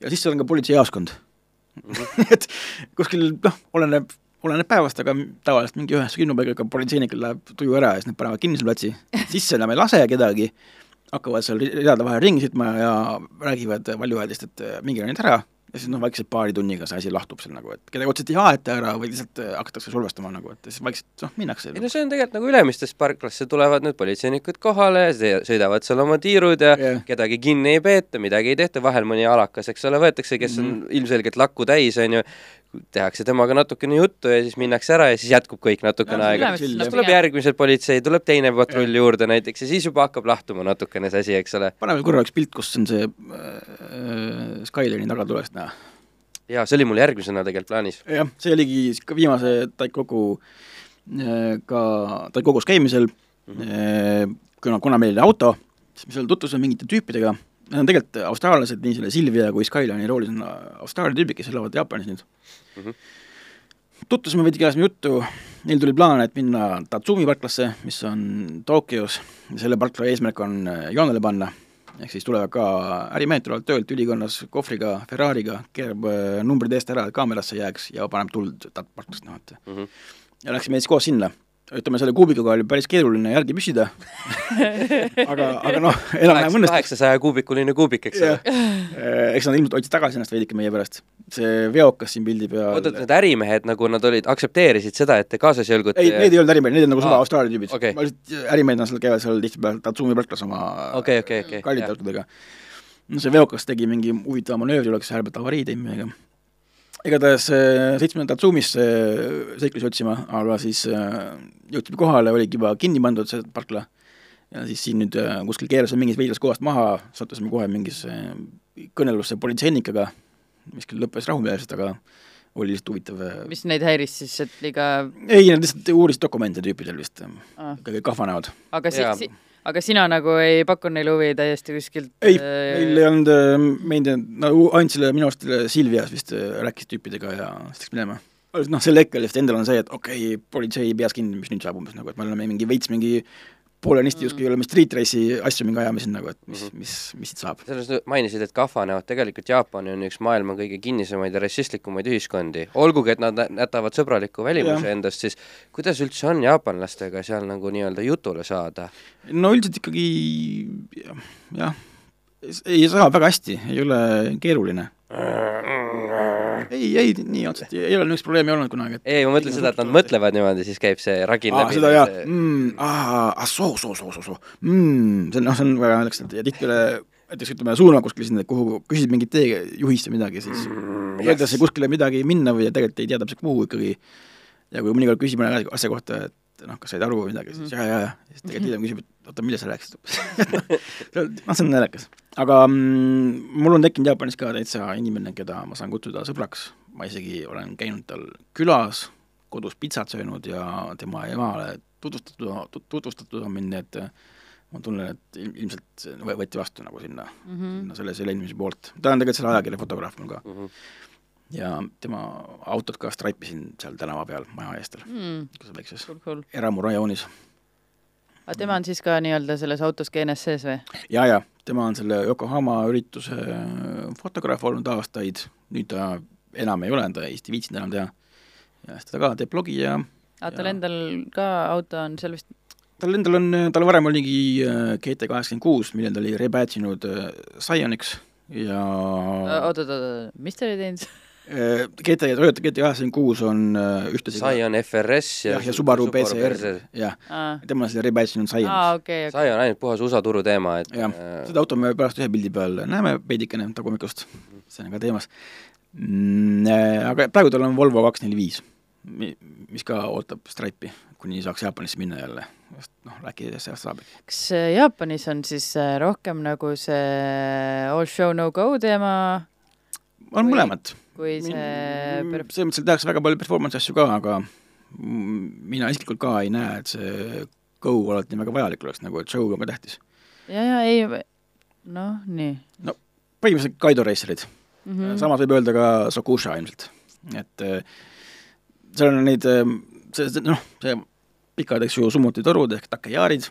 Speaker 3: ja siis seal on ka politseijaoskond et kuskil noh, oleneb, oleneb päevast, aga tavaliselt mingi üheksa kümnepaigaga politseinikel läheb tuju ära ja siis nad panevad kinni selle platsi. sisse enam ei lase kedagi, hakkavad seal ridade vahel ringi sõitma ja räägivad valjuhäälist, et minge nüüd ära ja siis noh, vaikselt paari tunniga see asi lahtub seal nagu, et kedagi otseselt ei aeta ära, vaid lihtsalt äh, hakatakse survestama nagu, et siis vaikselt noh, minnakse.
Speaker 1: ei no see on tegelikult nagu Ülemistes parklasse tulevad nüüd politseinikud kohale, sõidavad seal oma tiirud ja yeah. kedagi kinni ei peeta, midagi ei tehta, vahel mõni alakas, eks ole, võetakse, kes on mm -hmm. ilmselgelt lakku täis, on ju, tehakse temaga natukene juttu ja siis minnakse ära ja siis jätkub kõik natukene ja, aega. siis tuleb järgmised politsei, tuleb teine patrull juurde näiteks ja siis juba hakkab lahtuma natukene see asi, eks ole.
Speaker 3: paneme korra üks pilt, kus on see äh, Skyline'i tagatulest näha.
Speaker 1: jaa, see oli mul järgmisena tegelikult plaanis.
Speaker 3: jah, see oligi ka viimase Taikogu äh, ka Taikogos käimisel mm, -hmm. kuna, kuna meil oli auto, siis me seal tutvusime mingite tüüpidega Need on tegelikult austraallased, nii selle Silvia kui Skyline'i roolis on Austraalia tüübid, kes elavad Jaapanis nüüd mm. -hmm. tutvusime veidi, ajasime juttu, neil tuli plaan, et minna Tatsumi parklasse, mis on Tokyos, selle parkla eesmärk on äh, joonele panna, ehk siis tulevad ka ärimehed tulevad töölt ülikonnas kohvriga, Ferrari'ga, keerab äh, numbrid eest ära, et kaamerasse jääks ja paneb tuld parklast, noh et mm -hmm. ja läksime siis koos sinna ütleme, selle kuubikuga oli päris keeruline järgi püsida aga, aga noh, enam-vähem õnnestus.
Speaker 1: kaheksasaja kuubikuline kuubik, eks ole.
Speaker 3: Eh, eks nad ilmselt hoidsid tagasi ennast veidike meie pärast. see veokas siin pildi peal
Speaker 1: oota, need ärimehed nagu nad olid, aktsepteerisid seda, et te kaasas jõlgute
Speaker 3: ei need ei olnud ärimehed, need on nagu suva Austraalia tüübid okay.. ma lihtsalt, ärimehed on seal, käivad seal tihtipeale Tatsumi parklas oma
Speaker 1: okay, okay, okay,
Speaker 3: kallite autodega. no see veokas tegi mingi huvitava manöövri, oleks häälbelt avarii teinud meiega igatahes äh, sõitsime Tatsumisse äh, seiklusi otsima, aga siis äh, jõudsime kohale, oligi juba kinni pandud see parkla ja siis siin nüüd kuskil keerasime mingist veidrast kohast maha, sattusime kohe mingisse kõnelusse politseinikega, mis küll lõppes rahumeelselt, aga oli lihtsalt huvitav.
Speaker 2: mis neid häiris siis, et liiga
Speaker 3: ei, nad lihtsalt uurisid dokumente tüüpidel vist ah., ikkagi kahvanäod.
Speaker 2: aga si-, si-, aga sina nagu ei pakkunud neile huvi täiesti kuskilt?
Speaker 3: ei äh..., meil ei olnud, äh, me ei teinud, no ainult selle, minu arust Silvias vist äh, rääkis tüüpidega ja siis läks minema. noh, sel hetkel vist endal on see, et okei okay,, politsei peas kinni, mis nüüd saab umbes nagu, et me oleme mingi veits mingi poolenisti justkui mm. oleme street race'i asju mingi ajame siin nagu, et mis mm, -hmm. mis, mis siit saab.
Speaker 1: sellest mainisid, et kahvanevad, tegelikult Jaapan on üks maailma kõige kinnisemaid ja rassistlikumaid ühiskondi. olgugi, et nad jätavad sõbraliku välimuse endast, siis kuidas üldse on jaapanlastega seal nagu nii-öelda jutule saada?
Speaker 3: no üldiselt ikkagi jah, ei saa väga hästi, ei ole keeruline. ei, ei, ei nii otseselt ei ole niisugust probleemi olnud kunagi, et
Speaker 1: ei, ma mõtlen seda, et nad mõtlevad niimoodi, siis käib see ragin
Speaker 3: aa,
Speaker 1: läbi.
Speaker 3: seda jaa, mm, aa, ah soo, soo, soo, soo, soo, mm, see on, noh, see on väga naljakas, et ja tihtipeale näiteks ütleme, suunavad kuskile sinna, kuhu küsid mingit teejuhist või midagi, siis
Speaker 1: Mm,
Speaker 3: öeldakse
Speaker 1: yes.
Speaker 3: kuskile midagi minna või tegelikult ei tea täpselt kuhu ikkagi. ja kui mõnikord küsib mõne asja kohta, et noh, kas said aru või midagi, siis ja, ja, ja, siis tegelikult hiljem küsib, et oota, millest sa rääkisid noh, see on naljakas. aga mm, mul on tekkinud Jaapanis ka täitsa inimene, keda ma saan kutsuda sõbraks, ma isegi olen käinud tal külas, kodus pitsat söönud ja tema emale tutvustatud, tutvustatud on mind, nii et ma tunnen, et il- ilmselt võeti vastu nagu sinna mm,
Speaker 2: Mhm.
Speaker 3: -hmm. selle, selle inimese poolt. ta on tegelikult selle ajakirja fotograaf mul ka
Speaker 1: Mhm.
Speaker 3: Ja tema autot ka straipisin seal tänava peal maja eestel,
Speaker 2: mm,
Speaker 3: niisuguses väikses
Speaker 2: cool, cool.
Speaker 3: eramurajoonis.
Speaker 2: aga tema on siis ka nii-öelda selles autoskeenes sees või?
Speaker 3: ja, ja tema on selle Yokohama ürituse fotograaf olnud aastaid, nüüd ta enam ei ole, ta vist ei viitsinud enam teha. ja siis ta ka teeb blogi ja
Speaker 2: aga tal
Speaker 3: Jaa.
Speaker 2: endal ka auto on seal vist
Speaker 3: tal endal on, tal varem oligi äh, GT kaheksakümmend kuus, mille ta oli rebadge inud äh, Scionics ja
Speaker 2: oot, oot, oot, mis ta oli teinud?
Speaker 3: äh, GT, Toyota GT kaheksakümmend kuus on äh, ka-
Speaker 1: Scion FRS ja
Speaker 3: jah, ja Subaru BCR, jah,
Speaker 2: aa,
Speaker 3: tema on selle rebadge inud Scionics
Speaker 2: aa, okei, okei.
Speaker 1: Sai on ainult puhas USA turu teema, et
Speaker 3: jah, seda auto me pärast ühe pildi peal näeme veidikene tagumikust, see on ka teemas. Mm,. Aga praegu tal on Volvo kaks neli viis, mis ka ootab Stripe'i, kuni saaks Jaapanisse minna jälle, sest noh, äkki sellest saab.
Speaker 2: kas äh, Jaapanis on siis äh, rohkem nagu see all show no go teema?
Speaker 3: On
Speaker 2: Või-
Speaker 3: mõlemat.
Speaker 2: Kui see per-
Speaker 3: selles mõttes, et tehakse väga palju performance asju ka, aga mm, mina isiklikult ka ei näe, et see go alati nii väga vajalik oleks, nagu et show on ka tähtis.
Speaker 2: ja, ja ei, noh, nii
Speaker 3: põhimõtteliselt Kaido racerid
Speaker 2: mm.
Speaker 3: mm.
Speaker 2: -hmm.
Speaker 3: samas võib öelda ka Sokusha ilmselt, et äh, seal on neid, see, see noh, see pikad, eks ju, summutitorud ehk takejaarid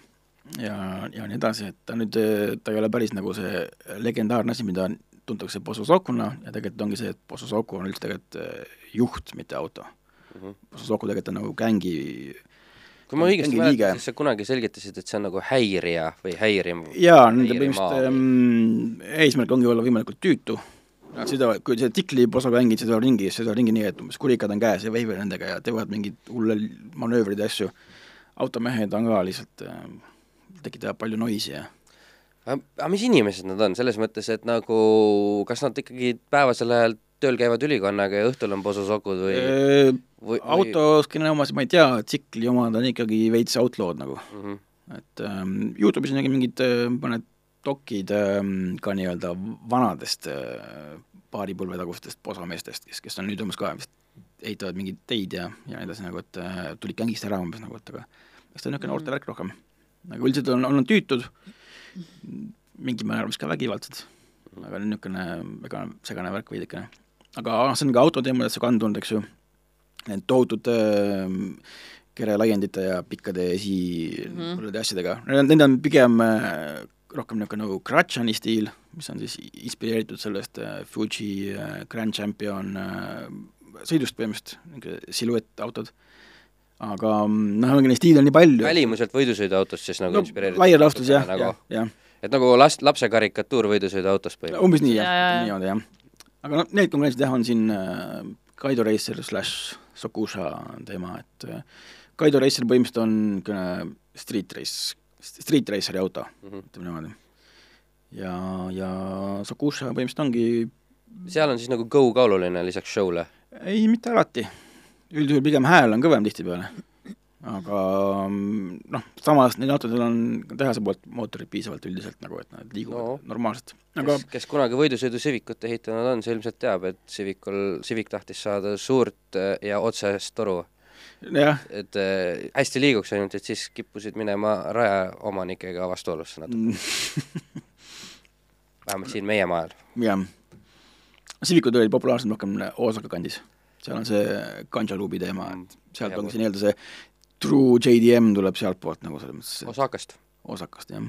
Speaker 3: ja, ja nii edasi, et ta nüüd, ta ei ole päris nagu see legendaarne asi, mida tuntakse Pososokuna ja tegelikult ongi see, et Pososoku on üldse tegelikult äh, juht, mitte auto mm. -hmm. Pososoku tegelikult on nagu gängi
Speaker 1: kui ma õigesti mäletan, siis sa kunagi selgitasid, et see on nagu häirija või häirim.
Speaker 3: jaa, nende põhimõtteliselt ähm, eesmärk ongi olla võimalikult tüütu. Sõidavad, kui see tikliposaga mängid, sõidavad ringi, sõidavad ringi nii, et umbes kurikad on käes ja veivivad nendega ja teevad mingeid hulle manöövreid ja asju. automehed on ka lihtsalt äh,, tekitavad palju noisi ja
Speaker 1: aga mis inimesed nad on, selles mõttes, et nagu kas nad ikkagi päevasel ajal tööl käivad ülikonnaga ja õhtul on pososokud või,
Speaker 3: Äh,
Speaker 1: või
Speaker 3: autoskeene omasid ma ei tea, tsikli omad on ikkagi veits outlaw'd nagu,
Speaker 1: mm? -hmm.
Speaker 3: et ähm, Youtube'is nägin mingid äh, mõned dokid ähm, ka nii-öelda vanadest äh, paaripõlve tagustest posameestest, kes, kes on nüüd umbes ka vist ehitavad mingeid teid ja, ja nii edasi nagu, et äh, tulid gängist ära umbes nagu, et aga eks ta on niisugune noorte värk rohkem. aga üldiselt on, on nad tüütud, mingil määral vist ka vägivaldsed, aga niisugune väga segane värk veidikene. aga noh, see on ka autoteemadesse kandunud, eks ju, need tohutud äh, kerelaiendite ja pikkade esi
Speaker 2: Mhm.
Speaker 3: mm -hmm. asjadega, need on pigem äh, rohkem niisugune nagu Gratchani stiil, mis on siis inspireeritud sellest äh, Fuji äh, Grand Champion äh, sõidust põhimõtteliselt, niisugune siluettautod. Aga mm, noh, ongi neid stiile on nii palju.
Speaker 1: välimuselt võidusõiduautost siis nagu
Speaker 3: no,
Speaker 1: inspireeritud?
Speaker 3: laias laastus jah,
Speaker 1: nagu,
Speaker 3: jah, jah.
Speaker 1: et nagu last, lapse karikatuur võidusõiduautost põhimõtteliselt?
Speaker 3: umbes nii
Speaker 2: Ja,
Speaker 3: jah
Speaker 2: ja, ja.
Speaker 3: niimoodi jah. aga noh, need konkurentsid jah, on siin äh, Kaido Racer slaš Sokusha teema, et äh, Kaido Racer põhimõtteliselt on niisugune street race, street racer'i auto mm. -hmm. ütleme niimoodi. ja, ja Sokusha põhimõtteliselt ongi,
Speaker 1: seal on siis nagu go ka oluline lisaks show'le?
Speaker 3: ei, mitte alati. Üldjuhul pigem hääl on kõvem tihtipeale. aga mm, noh, samas neil autodel on tehase poolt mootorid piisavalt üldiselt nagu, et nad liiguvad
Speaker 1: No.
Speaker 3: no. normaalselt. aga
Speaker 1: kes, kes kunagi võidusõidu Civicut ehitanud on, see ilmselt teab, et Civicul, Civic tahtis saada suurt äh, ja otsest toru.
Speaker 3: jah,
Speaker 1: et äh, hästi liiguks, ainult et siis kippusid minema rajaomanikega vastuolusse natuke,
Speaker 3: mm,
Speaker 1: vähemalt siin meie maal.
Speaker 3: jah. Civicud olid populaarsed rohkem Osaka kandis. Seal on see Ganjalubi teema, et sealt
Speaker 1: Hea
Speaker 3: ongi see nii-öelda see true JDM tuleb sealtpoolt nagu selles mõttes,
Speaker 1: Osakast,
Speaker 3: Osakast jah.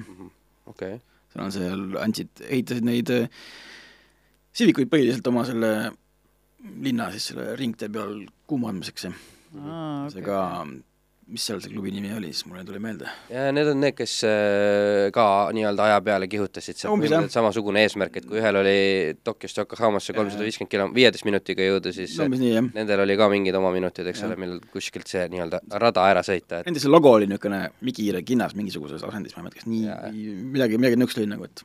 Speaker 1: okei okay..
Speaker 3: seal on seal, andsid, ehitasid neid äh, Civicuid põhiliselt oma selle linna siis selle ringtee peal kuumandmiseks ja
Speaker 2: aa,
Speaker 3: see ka mis seal see klubi nimi oli, siis mulle ei tule meelde.
Speaker 1: ja need on need, kes äh, ka nii-öelda aja peale kihutasid, sealt samasugune eesmärk, et kui ühel oli Tokyost Yokohamasse kolmsada viiskümmend kilo, viieteist minutiga jõuda, siis
Speaker 3: no nii, jah.
Speaker 1: nendel oli ka mingid oma minutid, eks ole, millal kuskilt see nii-öelda rada ära sõita, et
Speaker 3: Nende see logo oli niisugune Mikiire kinnas mingisuguses asendis, ma ei mäleta, kas nii midagi, midagi niisugust oli nagu, et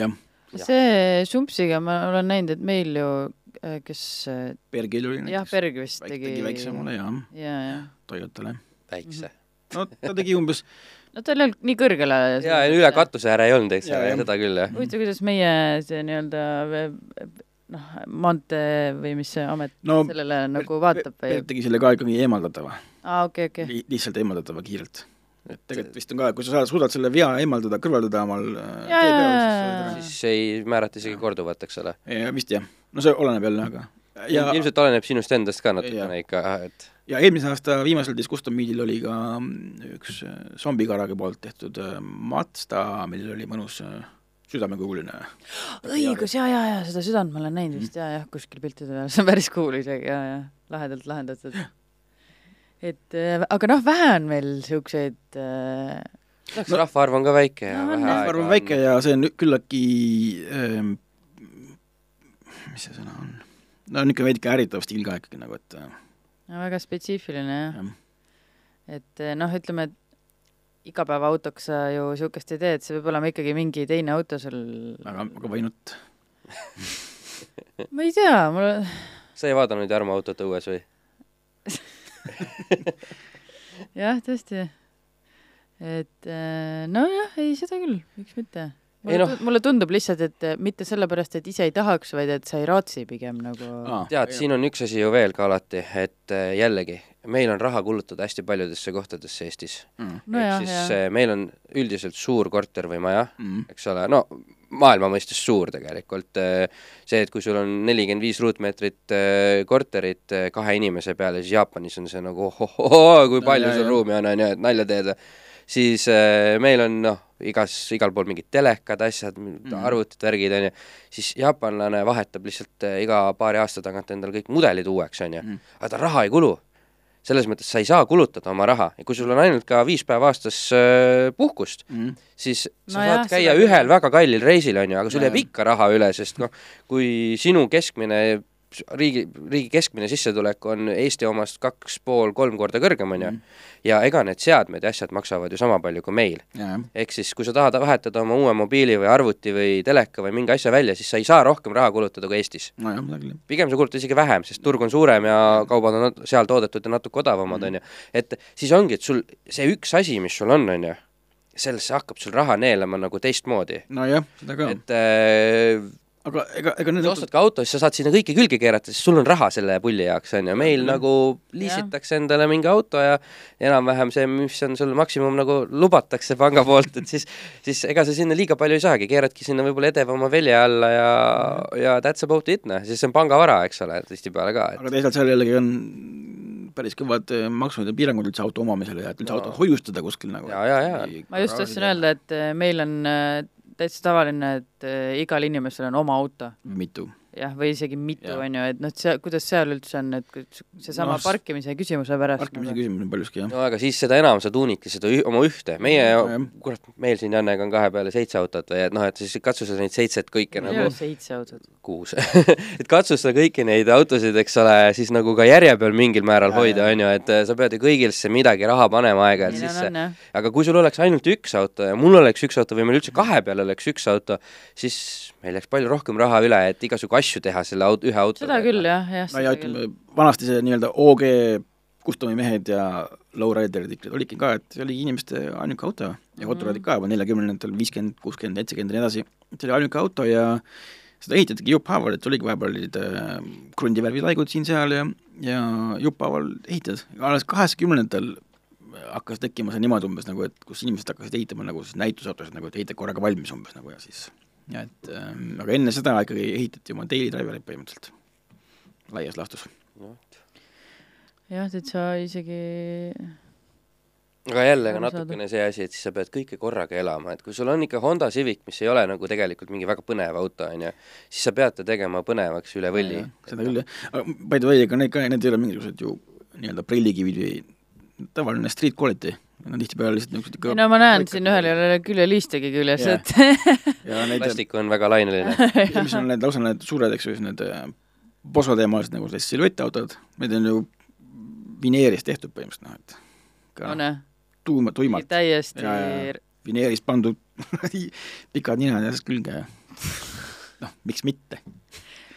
Speaker 3: jah,
Speaker 1: Jah.
Speaker 2: see Sumpsiga ma olen näinud, et meil ju, kes äh,
Speaker 3: Bergil oli
Speaker 2: jah, Berg vist
Speaker 3: väike,
Speaker 2: tegi
Speaker 3: tegi väiksemale ja
Speaker 2: ja, ja
Speaker 3: Toyotale.
Speaker 1: väikse.
Speaker 3: no ta tegi umbes,
Speaker 2: no tal ei olnud nii kõrgele
Speaker 1: jaa, ja üle katuse ääre ei olnud, eks
Speaker 3: Jaa,
Speaker 1: ole, seda küll, jah.
Speaker 2: huvitav, kuidas meie see nii-öelda noh, maantee või mis see amet
Speaker 3: no
Speaker 2: sellele nagu vaatab või
Speaker 3: Bert tegi selle ka ikkagi eemaldatava
Speaker 2: aa, okei, okei.
Speaker 3: li,, lihtsalt eemaldatava kiirelt. et tegelikult vist on ka, kui sa saad, suudad selle vea eemaldada, kõrvaldada omal äh,
Speaker 2: Jaa,
Speaker 3: tee
Speaker 2: jaa,
Speaker 3: peal,
Speaker 2: jaa,
Speaker 3: siis
Speaker 2: jaa.
Speaker 1: siis ei määrata isegi korduvat, eks ole.
Speaker 3: ja vist jah, no see oleneb jälle, aga ja,
Speaker 1: ilmselt oleneb sinust endast ka natukene ikka, et
Speaker 3: ja eelmise aasta viimasel Discustom Meetil oli ka mm, üks äh, zombikaragi poolt tehtud äh, Mazda, millel oli mõnus äh, südamekuuline.
Speaker 2: õigus, jaa, jaa, jaa, seda südant ma olen näinud vist ja, jah, kuskil piltide peal, see on päris cool isegi ja, ja lahedalt lahendatud. et äh, aga noh, vähe on meil siukseid äh,
Speaker 1: no, rahvaarv on ka väike ja
Speaker 2: No on,
Speaker 1: vähe aega
Speaker 3: rahvaarv on väike ja see on küllaltki ähm, mis see sõna on? no niisugune veidike ärritav stiil ka ikkagi nagu, et äh,
Speaker 2: no, väga spetsiifiline jah
Speaker 3: jah,
Speaker 2: et eh, noh, ütleme, et igapäevaautoks sa ju niisugust ei tee, et see peab olema ikkagi mingi teine auto sul.
Speaker 3: aga, aga võinud
Speaker 2: ma ei tea, mul,
Speaker 1: sa ei vaadanud Jarmo autot õues või?
Speaker 2: jah, tõesti. et eh, nojah, ei seda küll, miks mitte. Mulle, tu- mulle tundub lihtsalt, et eh, mitte sellepärast, et ise ei tahaks, vaid et sa ei raatsi pigem nagu
Speaker 3: Aa.
Speaker 1: tead, siin on üks asi ju veel ka alati, et äh, jällegi, meil on raha kulutada hästi paljudesse kohtadesse Eestis
Speaker 3: mm..
Speaker 2: no
Speaker 1: ehk
Speaker 2: jah,
Speaker 1: siis
Speaker 2: jah.
Speaker 1: äh, meil on üldiselt suur korter või maja,
Speaker 3: Mm.
Speaker 1: eks ole, no maailma mõistes suur tegelikult, see, et kui sul on nelikümmend viis ruutmeetrit korterit kahe inimese peale, siis Jaapanis on see nagu ohohohoo, kui
Speaker 3: No
Speaker 1: palju sul
Speaker 3: jah.
Speaker 1: ruumi on, on ju, et nalja teed, siis äh, meil on noh, igas, igal pool mingid telekad, asjad mm,
Speaker 3: Mhm.
Speaker 1: arvutid, värgid, on ju, siis jaapanlane vahetab lihtsalt äh, iga paari aasta tagant endale kõik mudelid uueks, on ju
Speaker 3: Mhm.
Speaker 1: aga ta raha ei kulu. Selles mõttes sa ei saa kulutada oma raha. Ja kui sul on ainult ka viis päeva aastas äh, puhkust,
Speaker 3: Mm.
Speaker 1: siis sa
Speaker 2: No
Speaker 1: no
Speaker 2: jah,
Speaker 1: saad käia
Speaker 2: seda
Speaker 1: ühel väga kallil reisil, on ju, aga sul jääb ikka raha üle, sest noh, kui sinu keskmine riigi, riigi keskmine sissetulek on Eesti omast kaks pool, kolm korda kõrgem, on ju
Speaker 3: Mhm.,
Speaker 1: ja ega need seadmed ja asjad maksavad ju sama palju kui meil. ehk siis, kui sa tahad vahetada oma uue mobiili või arvuti või teleka või mingi asja välja, siis sa ei saa rohkem raha kulutada kui Eestis
Speaker 3: küll.
Speaker 1: pigem sa kulutad isegi vähem, sest turg on suurem ja kaubad on seal toodetud ja natuke odavamad, on ju. et siis ongi, et sul see üks asi, mis sul on, on ju, sellesse hakkab sul raha neelama nagu teistmoodi.
Speaker 3: nojah, seda ka,
Speaker 1: et äh,
Speaker 3: aga ega, ega need
Speaker 1: sa ostad ka auto, siis sa saad sinna kõike külge keerata, siis sul on raha selle pulli jaoks, on ju, meil
Speaker 3: Jah.
Speaker 1: nagu liisitakse endale mingi auto ja enam-vähem see, mis on sul maksimum nagu lubatakse panga poolt, et siis siis ega sa sinna liiga palju ei saagi, keeradki sinna võib-olla edevama velje alla ja, ja that's about it, noh, siis see on pangavara, eks ole, tihtipeale ka, et
Speaker 3: aga teisalt seal jällegi on päris kõvad eh, maksud ja piirangud üldse auto omamisele ja et üldse
Speaker 1: No.
Speaker 3: autot hoiustada kuskil nagu.
Speaker 2: Ma just tahtsin öelda, et eh, meil on eh, täitsa tavaline, et eh, igal inimesel on oma auto
Speaker 3: mitu.
Speaker 2: jah, või isegi mitu, on ju, et noh, see, kuidas seal üldse on, et seesama
Speaker 3: No,
Speaker 2: no, parkimise küsimuse pärast
Speaker 3: parkimise
Speaker 2: nagu,
Speaker 3: küsimus on paljuski jah.
Speaker 1: no aga siis seda enam sa tuunidki seda ü oma ühte, meie
Speaker 3: Nojah.,
Speaker 1: kurat, meil siin Jannega on kahe peale seitse autot või et noh, et siis katsu sa neid seitset kõike
Speaker 2: ei
Speaker 1: nagu
Speaker 2: seitse autot.
Speaker 1: kuus et katsu sa kõiki neid autosid, eks ole, siis nagu ka järje peal mingil määral
Speaker 3: Jaa,
Speaker 1: hoida, on ju, et äh, sa pead ju kõigisse midagi raha panema aeg-ajalt sisse
Speaker 2: jah.
Speaker 1: aga kui sul oleks ainult üks auto ja mul oleks üks auto või meil üldse kahe peal oleks üks auto, siis meil jääks palju rohkem raha üle, et igasugu asju teha selle aut-, ühe auto
Speaker 2: seda küll, jah, jah,
Speaker 3: no ja ütleme, vanasti see nii-öelda OG Customi mehed ja lowriderid ikka olidki ka, et see oli inimeste ainuke auto ja Hot Rodid ka juba neljakümnendatel, viiskümmend, kuuskümmend, seitsekümmend ja nii edasi, see oli ainuke auto ja seda ehitatigi jupphaaval, et oligi vahepeal olid äh, krundivärvi laigud siin-seal ja, ja jupphaaval ehitad, alles kaheksakümnendatel hakkas tekkima see niimoodi umbes nagu, et kus inimesed hakkasid ehitama nagu siis näitusautosid nagu, et ehitad korraga valmis umbes nagu ja siis et ähm, aga enne seda ikkagi ehitati oma daily drivereid põhimõtteliselt. Laias laastus.
Speaker 2: jah, täitsa isegi
Speaker 1: aga jälle ka natukene see asi, et siis sa pead kõike korraga elama, et kui sul on ikka Honda Civic, mis ei ole nagu tegelikult mingi väga põnev auto, on ju, siis sa pead ta tegema põnevaks üle võlli.
Speaker 3: seda küll jah, aga by the way, ega need ka, need ei ole mingisugused ju nii-öelda prillikivid või tavaline street quality, nad tihtipeale lihtsalt niisugused ikka
Speaker 2: no ma näen siin ühel ei ole küljeliistagi küljes,
Speaker 3: Jaa.
Speaker 2: et
Speaker 3: ja need,
Speaker 1: plastik on väga laineline.
Speaker 3: mis on need lausa need suured, eks ju, siis need äh, posoteemalised nagu sellised siluetautod, need on ju vineerist tehtud põhimõtteliselt, noh et ka
Speaker 2: on jah,
Speaker 3: tuuma, tuimalt
Speaker 2: täiesti
Speaker 3: Ja, ja, vineerist pandud pikad ninad ja külge ja noh, miks mitte,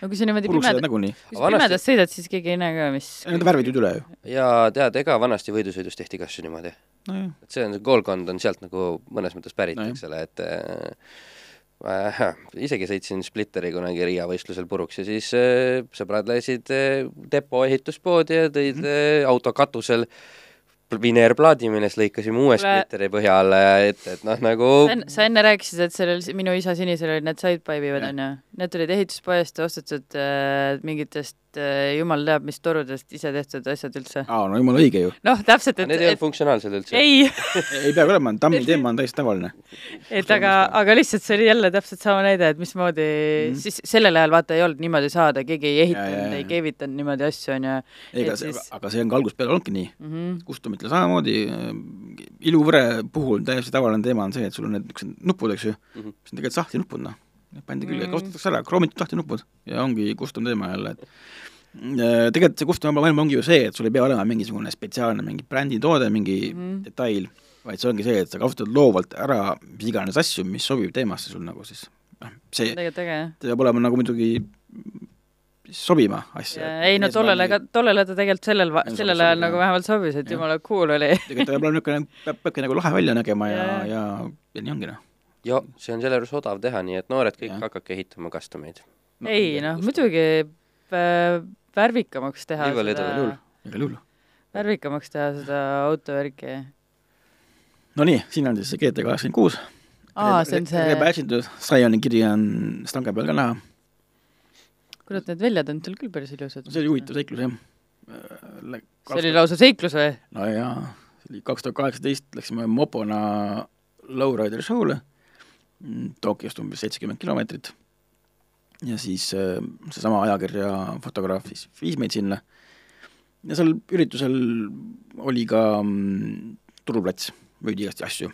Speaker 2: no kui sa niimoodi pimeda, kui sa
Speaker 1: Vanasti-
Speaker 2: pimedas sõidad, siis keegi ei näe ka, mis
Speaker 3: Need värvitud üle ju.
Speaker 1: ja tead, ega vanasti võidusõidus tehti ka asju niimoodi.
Speaker 3: nojah,
Speaker 1: et see on, see koolkond on sealt nagu mõnes mõttes pärit no,, eks ole, et äh, isegi sõitsin Splitteri kunagi Riia võistlusel puruks ja siis äh, sõbrad lasid äh, depo ehituspoodi ja tõid äh, auto katusel pl- vineerplaadi, millest lõikasime uue Splitteri põhja alla ja ette, et noh, nagu
Speaker 2: sa enne, rääkisid, et sellel minu isa sinisel olid need sidepipe'ivad
Speaker 3: Jah.
Speaker 2: onju, need olid ehituspoest ostetud äh, mingitest äh, jumal teab mis torudest ise tehtud asjad üldse.
Speaker 3: aa no jumala õige ju.
Speaker 2: noh, täpselt, et,
Speaker 1: need ei
Speaker 2: et
Speaker 1: funktsionaalsed üldse.
Speaker 2: ei,
Speaker 3: ei peagi olema, tammi teema on täiesti tavaline.
Speaker 2: et aga, aga lihtsalt see oli jälle täpselt sama näide, et mismoodi mm.
Speaker 3: Mhm.
Speaker 2: siis sellel ajal vaata ei olnud niimoodi saada, keegi ei ehitanud,
Speaker 3: ja.
Speaker 2: ei keevitanud niimoodi asju onju
Speaker 3: ega
Speaker 2: Et
Speaker 3: see
Speaker 2: siis-,
Speaker 3: aga see on ka algusest peale olnudki nii,
Speaker 2: mm. -hmm.
Speaker 3: kustumitel samamoodi, iluvõre puhul täiesti tavaline teema on see, et sul on need niisugused nupud, eks ju mm. -hmm. mis on tegelikult sahtinupud, noh. Need pandi külge mm, ostetatakse ära, kroomitud sahtinupud ja ongi kustum teema jälle, et äh, tegelikult see kustum maailm ongi ju see, et sul ei pea olema mingisugune spetsiaalne mingi bränditoode, mingi mm detail, vaid see ongi see, et sa kasutad loovalt ära mis iganes asju, mis sobib teemasse sul nagu siis, noh, see, peab olema nagu muidugi sobima asja.
Speaker 2: ei no tollele ka, tollele ta tegelikult sellel, sellel ajal nagu vähemalt sobis, et jumala cool oli.
Speaker 3: tegelikult ta peab olema niisugune, peab, peabki nagu lahe välja nägema ja, ja, ja nii ongi noh.
Speaker 1: Ja see on selle juures odav teha, nii et noored kõik hakake ehitama customeid.
Speaker 2: ei noh, muidugi äh, värvikamaks teha
Speaker 1: Igal
Speaker 2: seda
Speaker 3: juhul., igal juhul.
Speaker 2: värvikamaks teha seda autovärki.
Speaker 3: no nii, siin on siis see GT kaheksakümmend kuus.
Speaker 2: aa, see on see,
Speaker 3: Rebadge'itud, Scioni kiri on stange peal ka näha,
Speaker 2: kurat, need väljad on seal küll päris ilusad.
Speaker 3: see oli huvitav seiklus jah.
Speaker 2: see oli lausa seiklus või?
Speaker 3: no jaa, see oli kaks tuhat kaheksateist, läksime mopona Lowrider show'le, Tokyost umbes seitsekümmend kilomeetrit ja siis äh, seesama ajakirja fotograaf siis viis meid sinna ja seal üritusel oli ka mm, turuplats, müüdi igasti asju.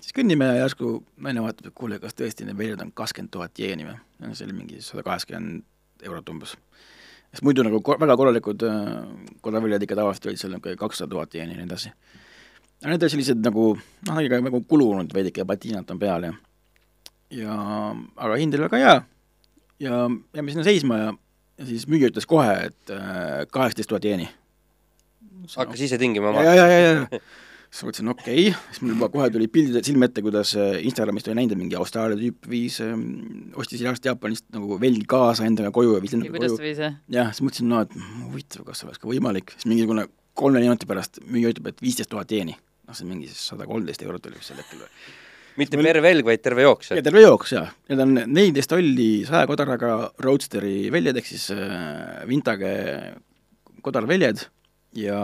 Speaker 3: siis kõnnime ja järsku naine vaatab, et kuule, kas tõesti need väljad on kakskümmend tuhat jeeni või? see oli mingi sada kaheksakümmend eurot umbes. sest muidu nagu ko- väga korralikud äh, kodaväljad ikka tavaliselt olid seal niisugune kakssada tuhat jeeni ja nii edasi. Need olid sellised nagu noh, ikka nagu kulunud veidike, patiinat on peal ja ja aga hind oli väga hea ja jääme sinna seisma ja, ja siis müüja ütles kohe, et äh, kaheksateist tuhat jeeni.
Speaker 1: hakkas ise tingima
Speaker 3: ja,
Speaker 1: maha.
Speaker 3: ja, ja, ja siis mõtlesin okei okay., siis mul juba kohe tuli pildid silme ette, kuidas äh, Instagramist oli näinud, et mingi Austraalia tüüp viis ähm,, ostis igast Jaapanist nagu velgi kaasa endaga koju ja viis
Speaker 2: ja
Speaker 3: endaga
Speaker 2: kuidas
Speaker 3: koju
Speaker 2: jah?
Speaker 3: siis mõtlesin, no et huvitav, kas oleks ka võimalik, siis mingisugune kolme minuti pärast müüja ütleb, et viisteist tuhat jeeni. noh, see mingi siis sada kolmteist eurot oli vist sel hetkel või?
Speaker 1: mitte per velg, vaid terve jooks.
Speaker 3: ja terve jooks jaa, need on neliteist olli saja kodaraga Roadsteri väljad ehk siis äh, Vintage kodarväljad ja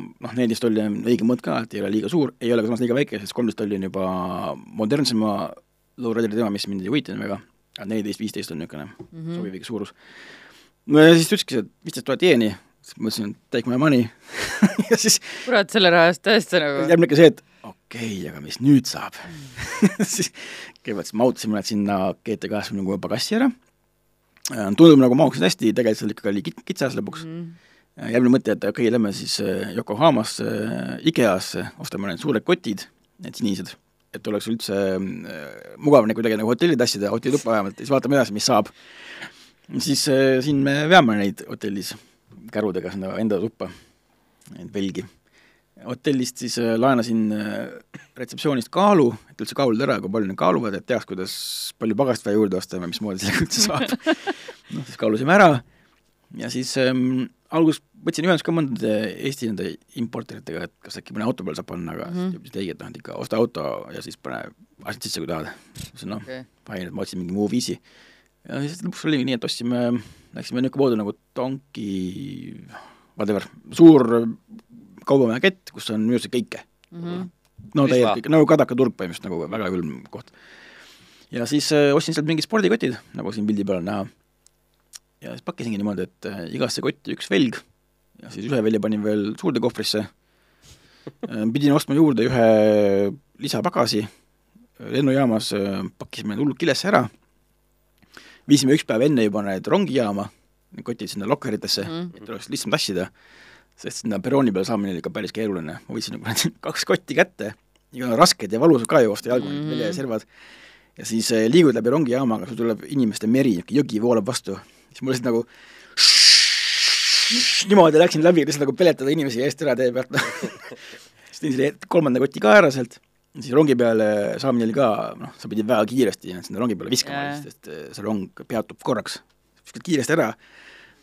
Speaker 3: noh, neliteist olli on õige mõõt ka, et ei ole liiga suur, ei ole ka samas liiga väike, sest kolmteist olli on juba modernsema lowrideri teema, mis mind ei huvitanud väga, aga neliteist, viisteist on niisugune mm. -hmm. sobiv ikka suurus. no ja siis ta ütleski, et viisteist tuhat jeeni, siis mõtlesin, et take my money ja siis
Speaker 2: kurat, selle raha eest tõesti nagu.
Speaker 3: järgmine ikka see, et okei okay,, aga mis nüüd saab siis kõigepealt siis mahutasime nad sinna GT kaheksakümne kuue pagassi ära, tundub nagu mahuksid hästi, tegelikult seal ikkagi oli kit- kitsas lõpuks mm.. järgmine mõte, et okei okay,, lähme siis äh, Yokohamasse, IKEA-sse, ostame need suured kotid, need sinised, et oleks üldse äh, mugav nagu kuidagi nagu hotelli tassida, hotellituppa vähemalt, siis vaatame edasi, mis saab. siis äh, siin me veame neid hotellis kärudega sinna enda tuppa, velgi hotellist siis äh, laenasin äh, retseptsioonist kaalu, et üldse kaaluda ära, kui palju need kaaluvad, et teaks, kuidas palju pagast vaja juurde osta või mismoodi sellega üldse saab. noh, siis kaalusime ära ja siis ähm, alguses võtsin ühendust ka mõndade Eesti nende importeritega, et kas äkki mõne auto peale saab panna, aga mm
Speaker 2: Mhm.
Speaker 3: -hmm. siis ütlesid ei, et noh, et ikka osta auto ja siis pane asjad sisse, kui tahad. ütlesin noh
Speaker 2: okei,
Speaker 3: fine, et ma otsin mingi muu viisi. ja siis lõpuks oligi nii, et ostsime, läksime niisugune poodi nagu Donki, whatever, suur kaubamaja kett, kus on minu arust kõike.
Speaker 2: Mhm.
Speaker 3: no
Speaker 1: Prisma.
Speaker 3: täielikult, nagu Kadaka turg põhimõtteliselt nagu väga külm koht. ja siis äh, ostsin sealt mingid spordikotid, nagu siin pildi peal on näha. ja siis pakkisingi niimoodi, et äh, igasse kotti üks velg ja siis ühe välja panin veel suurde kohvrisse. pidin ostma juurde ühe lisapagasi, lennujaamas äh, pakkisime hullult kilesse ära, viisime üks päev enne juba need rongijaama, need kotid sinna lokkeritesse mm., et oleks lihtsam tassida, sest sinna perrooni peale saamine oli ikka päris keeruline, ma võtsin nagu need kaks kotti kätte, rasked ja valusad ka joosta jalgu mm., välja ja servad, ja siis äh, liigud läbi rongijaama, aga sul tuleb inimeste meri, jõgi voolab vastu, siis mul lihtsalt nagu niimoodi läksin läbi, lihtsalt nagu peletada inimesi eest ära tee pealt. Siis tõin selle kolmanda koti ka ära sealt, siis rongi peale saamine oli ka, noh, sa pidid väga kiiresti sinna rongi peale viskama, sest äh, see rong peatub korraks, viskad kiiresti ära.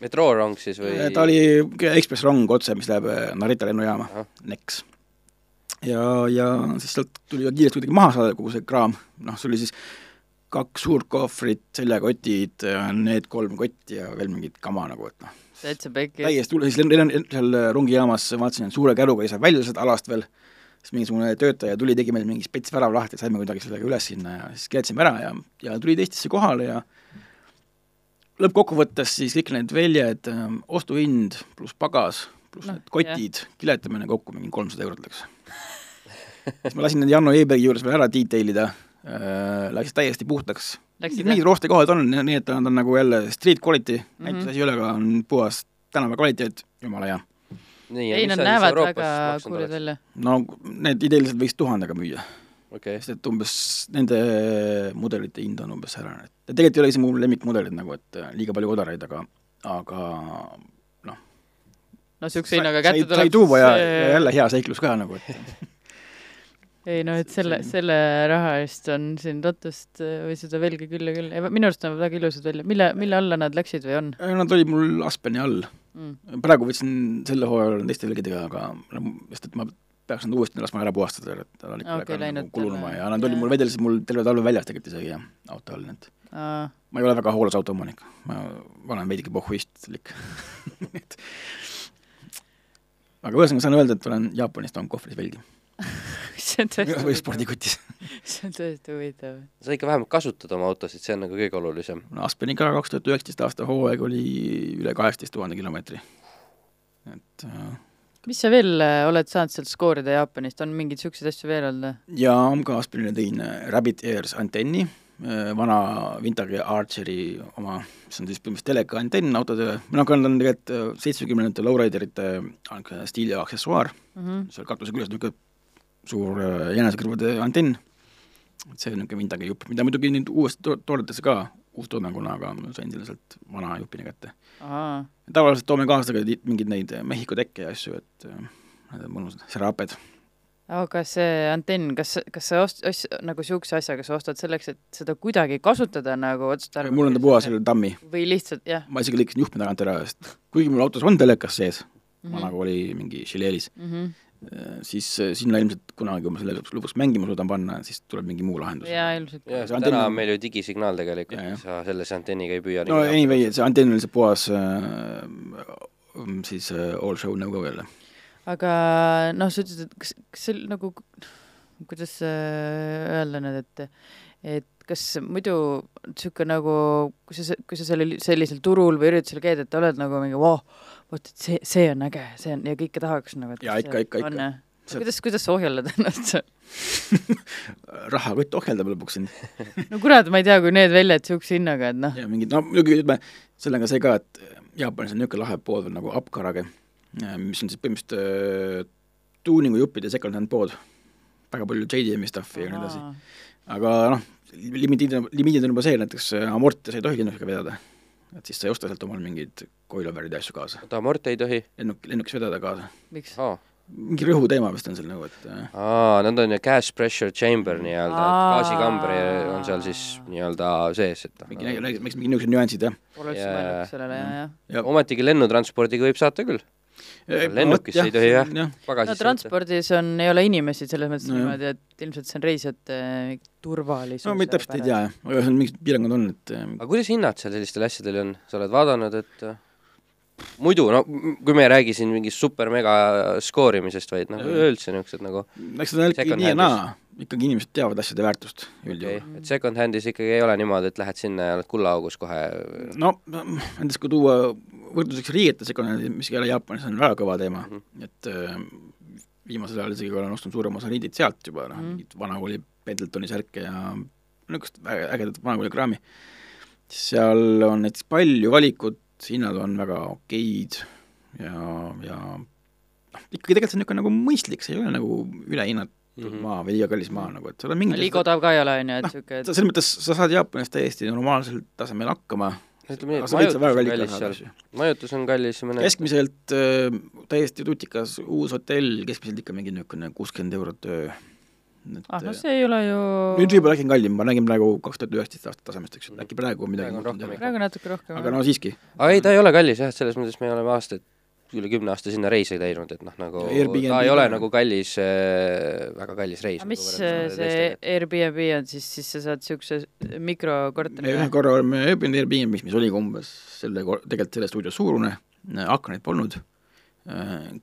Speaker 1: metroorong siis või?
Speaker 3: ta oli ekspressrong otse, mis läheb äh, Narita lennujaama, NEX. ja, ja siis sealt tuli ka kiiresti kuidagi maha saada kogu see kraam, noh, see oli siis kaks suurt kohvrit, seljakotid, need kolm kotti ja veel mingit kama nagu, et noh,
Speaker 2: täitsa pekki.
Speaker 3: täiesti hull, siis lenn-, seal rongijaamas vaatasin, et suure käruga ei saa välja sealt alast veel, siis mingisugune töötaja tuli, tegi meil mingi spets värav lahti, saime kuidagi sellega üles sinna ja siis keedsime ära ja, ja tuli Eestisse kohale ja lõppkokkuvõttes siis kõik need väljad, ostuhind pluss pagas, pluss no, need kotid, kiletamine kokku mingi kolmsada eurot läks siis ma lasin need Janno Ebergi juures veel ära detail ida äh,, läks täiesti puhtaks. mingid roostekohad on, nii et nad on nagu jälle street quality mm, -hmm. näitus asi ei ole, aga on puhas tänava kvaliteet, jumala hea.
Speaker 2: Ei, nad näevad väga kuulid välja.
Speaker 3: no need ideeliselt võiks tuhandega müüa.
Speaker 1: Okay..
Speaker 3: sest et umbes nende mudelite hind on umbes säärane, et tegelikult ei ole isegi mu lemmikmudelid nagu, et äh, liiga palju kodaraid, aga, aga noh.
Speaker 2: no niisuguse hinnaga kätte tuleb
Speaker 3: sai tuua ja, ja jälle hea seiklus ka nagu, et
Speaker 2: ei noh, et selle, selle raha eest on siin Ratust või seda velge küll. Ja küll, minu arust näevad väga ilusad välja, mille, mille alla nad läksid või on?
Speaker 3: Nad olid mul Aspeni all mm.. praegu võtsin selle hooajal olen teiste velgedega, aga sest et ma peaks nad uuesti laskma ära puhastada, et ta on ikka okay, väga nagu kulunuma ja nad olid mul vedelesid mul terve talve väljas tegelikult isegi ja auto all, nii et Aa. ma ei ole väga hoolas autoomanik, ma olen veidike pohhuistlik. Aga ühesõnaga saan öelda, et olen Jaapanist toonud kohvris velgi
Speaker 2: see on tõesti
Speaker 3: või spordikotis
Speaker 2: see on tõesti huvitav.
Speaker 1: sa ikka vähemalt kasutad oma autosid, see on nagu kõige olulisem.
Speaker 3: no Aspeniga kaks tuhat üheksateist aasta hooaeg oli üle kaheksateist tuhande kilomeetri, et äh,
Speaker 2: mis sa veel äh, oled saanud sealt skoorida Jaapanist, on mingeid niisuguseid asju veel olnud?
Speaker 3: jaa, ka Aspenile tõin äh, Rabbit Airs antenni, vana vintage Archeri oma, mis on siis põhimõtteliselt teleka antenn autodele, noh, aga nad on tegelikult seitsmekümnendate lowriderite stiili aksessuaar mm, -hmm. seal katuse küljes niisugune suur äh, jänesekõrvade antenn, see on niisugune vintage jupp, mida muidugi nüüd uuesti to-, toodetakse ka uustoodanguna, aga ma sain selle sealt vana jupina kätte. tavaliselt toome kaasa ka mingeid neid Mehhiko tekke ja asju, et äh, need on mõnusad, seraped.
Speaker 2: aga see antenn, kas, kas sa ost-, ost-, nagu niisuguse asjaga sa ostad selleks, et seda kuidagi kasutada nagu otstarbeliselt?
Speaker 3: mul on ta puhas selle tammi.
Speaker 2: või lihtsalt, jah?
Speaker 3: ma isegi lõikasin juhtme tagant ära, sest kuigi mul autos on telekas sees mm, -hmm. vana kooli mingi Chileelis mm, -hmm Äh, siis äh, sinna ilmselt kunagi, kui ma selle lõpuks mängima suudan panna, siis tuleb mingi muu lahendus.
Speaker 2: jaa, ilmselt.
Speaker 1: jaa, täna on meil ju digisignaal tegelikult, sa sellise antenniga ei püüa
Speaker 3: no anyway, see antenn on lihtsalt puhas äh, siis äh, all show no go jälle.
Speaker 2: aga noh, sa ütlesid, et kas, kas see nagu, kuidas öelda nüüd, et et kas muidu niisugune nagu, kui sa, kui sa sellel, sellisel turul või üritusel käid, et oled nagu mingi voh, vot, et see, see on äge, see on ja kõike tahaks nagu.
Speaker 3: jaa, ikka, ikka, ikka.
Speaker 2: See... kuidas, kuidas sa ohjeldad ennast
Speaker 3: rahakott ohjeldab lõpuks sind
Speaker 2: no kurat, ma ei tea, kui need väljad niisuguse hinnaga, et noh.
Speaker 3: ja mingid, no muidugi ütleme, sellega see ka, et Jaapanis on niisugune lahe pood veel nagu Apkarage, mis on siis põhimõtteliselt äh, tuuningujuppide second-hand pood, väga palju JDM-i stuff'i ja nii edasi. aga noh, limiidid, limiidid on juba see, näiteks äh, amorte sa ei tohi lennukiga vedada. Et siis sa ei osta sealt omal mingeid coilover'ide asju kaasa.
Speaker 1: oota, amorte ei tohi?
Speaker 3: lennuk, lennukis vedada kaasa.
Speaker 2: miks?
Speaker 3: mingi rõhuteema vist on seal nagu, et
Speaker 1: äh, aa, need on ju gas pressure chamber nii-öelda, et gaasikamber on seal siis nii-öelda sees, et
Speaker 3: noh. mingi, räägiks mingi niisugused nüansid, jah.
Speaker 2: üldse mõelnud sellele, jah, jah.
Speaker 1: ometigi lennutranspordiga võib saata küll lennukisse ei tohi jah ja.
Speaker 2: no transpordis on, ei ole inimesi selles mõttes no, niimoodi, et ilmselt see on reisijate turvalisus.
Speaker 3: no ma täpselt ei tea jah, aga seal mingid piirangud on, et
Speaker 1: äh, aga kuidas hinnad seal sellistel asjadel on, sa oled vaadanud, et äh, muidu, no kui me ei räägi siin mingist super-mega skoorimisest, vaid noh, üleüldse niisugused nagu
Speaker 3: eks seda on ikkagi nii ja naa, ikkagi inimesed teavad asjade väärtust üldjuhul
Speaker 1: okay.. et second-hand'is ikkagi ei ole niimoodi, et lähed sinna ja oled kullaaugus kohe
Speaker 3: no, nendest kui tuua võrdluseks riiete sekundarid, mis ei ole Jaapanis, on väga kõva teema mm. -hmm. et äh, viimasel ajal isegi olen ostnud suurema osa riideid sealt juba, noh mm -hmm., mingit vanakooli Pendletoni särke ja niisugust väga ägedat vanakooli kraami. seal on näiteks palju valikut, hinnad on väga okeid ja, ja noh, ikkagi tegelikult see on niisugune nagu mõistlik, see ei ole nagu ülehinnatud mm. -hmm. maa või liiga kallis maa nagu, et seal on mingid
Speaker 2: liiga odav ka ei ole, on ju, et
Speaker 3: Noh,
Speaker 2: niisugune et...
Speaker 3: selles mõttes sa saad Jaapanis täiesti normaalsel tasemel hakkama,
Speaker 1: ütleme nii, et majutus on kallis seal, majutus on kallis ja mõned
Speaker 3: keskmiselt äh, täiesti tutikas uus hotell, keskmiselt ikka mingi niisugune kuuskümmend eurot öö. Et
Speaker 2: ah, no
Speaker 3: äh,
Speaker 2: see ei ole ju
Speaker 3: nüüd võib-olla äkki on kallim, ma nägin praegu kaks tuhat üheksateist aasta tasemest, eks ju, äkki praegu on midagi
Speaker 1: Praegu on rohkem
Speaker 3: muutunud
Speaker 2: praegu natuke rohkem.
Speaker 3: aga no siiski.
Speaker 1: aga ei, ta ei ole kallis jah, et selles mõttes me oleme aastaid, üle kümne aasta sinna reise teinud, et noh, nagu
Speaker 3: Airbnb
Speaker 1: ta ei ole
Speaker 3: ka.
Speaker 1: nagu kallis äh,, väga kallis reis.
Speaker 2: aga mis see, see Airbnb on siis, siis sa saad niisuguse mikrokorteri
Speaker 3: me ühe korra oleme ööbinud Airbnb-s, mis oligi umbes selle, tegelikult selle stuudio suurune, aknaid polnud,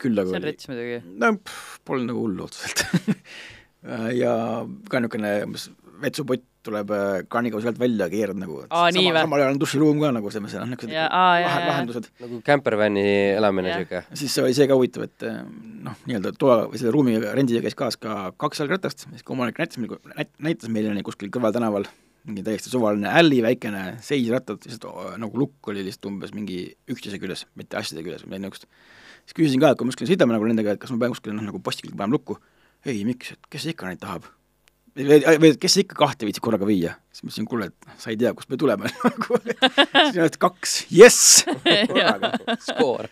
Speaker 3: küll aga
Speaker 2: see on
Speaker 3: oli
Speaker 2: rets muidugi.
Speaker 3: no pff, polnud nagu hullu otseselt ja ka niisugune vetsupott tuleb äh, kraaniga sealt välja, keerad nagu, sama, samal ajal on duširuum ka nagu selles mõttes, noh, niisugused
Speaker 2: ja, ja,
Speaker 3: lahe-
Speaker 2: ja,
Speaker 3: lahendused.
Speaker 1: nagu campervan'i elamine sihuke.
Speaker 3: siis oli see ka huvitav, et eh, noh, nii-öelda toa või selle ruumi rendiga käis kaas ka kaks jalgratast, siis kui omanik näitas meile, näitas meile neid kuskil kõrvaltänaval, mingi täiesti suvalineälli, väikene seisrattad, lihtsalt nagu lukk oli lihtsalt umbes mingi üksteise küljes, mitte asjade küljes või midagi niisugust. siis küsisin ka, et kui me kuskil sõidame nagu nendega, et kas ma pean kuskil noh, nagu postikul panema lukku. Ei, miks, et kes ikka neid tahab? või või kes ikka kahte viitsib korraga viia? siis ma ütlesin, kuule, et sa ei tea, kust me tuleme nagu siis oled kaks, jess,
Speaker 1: skoor.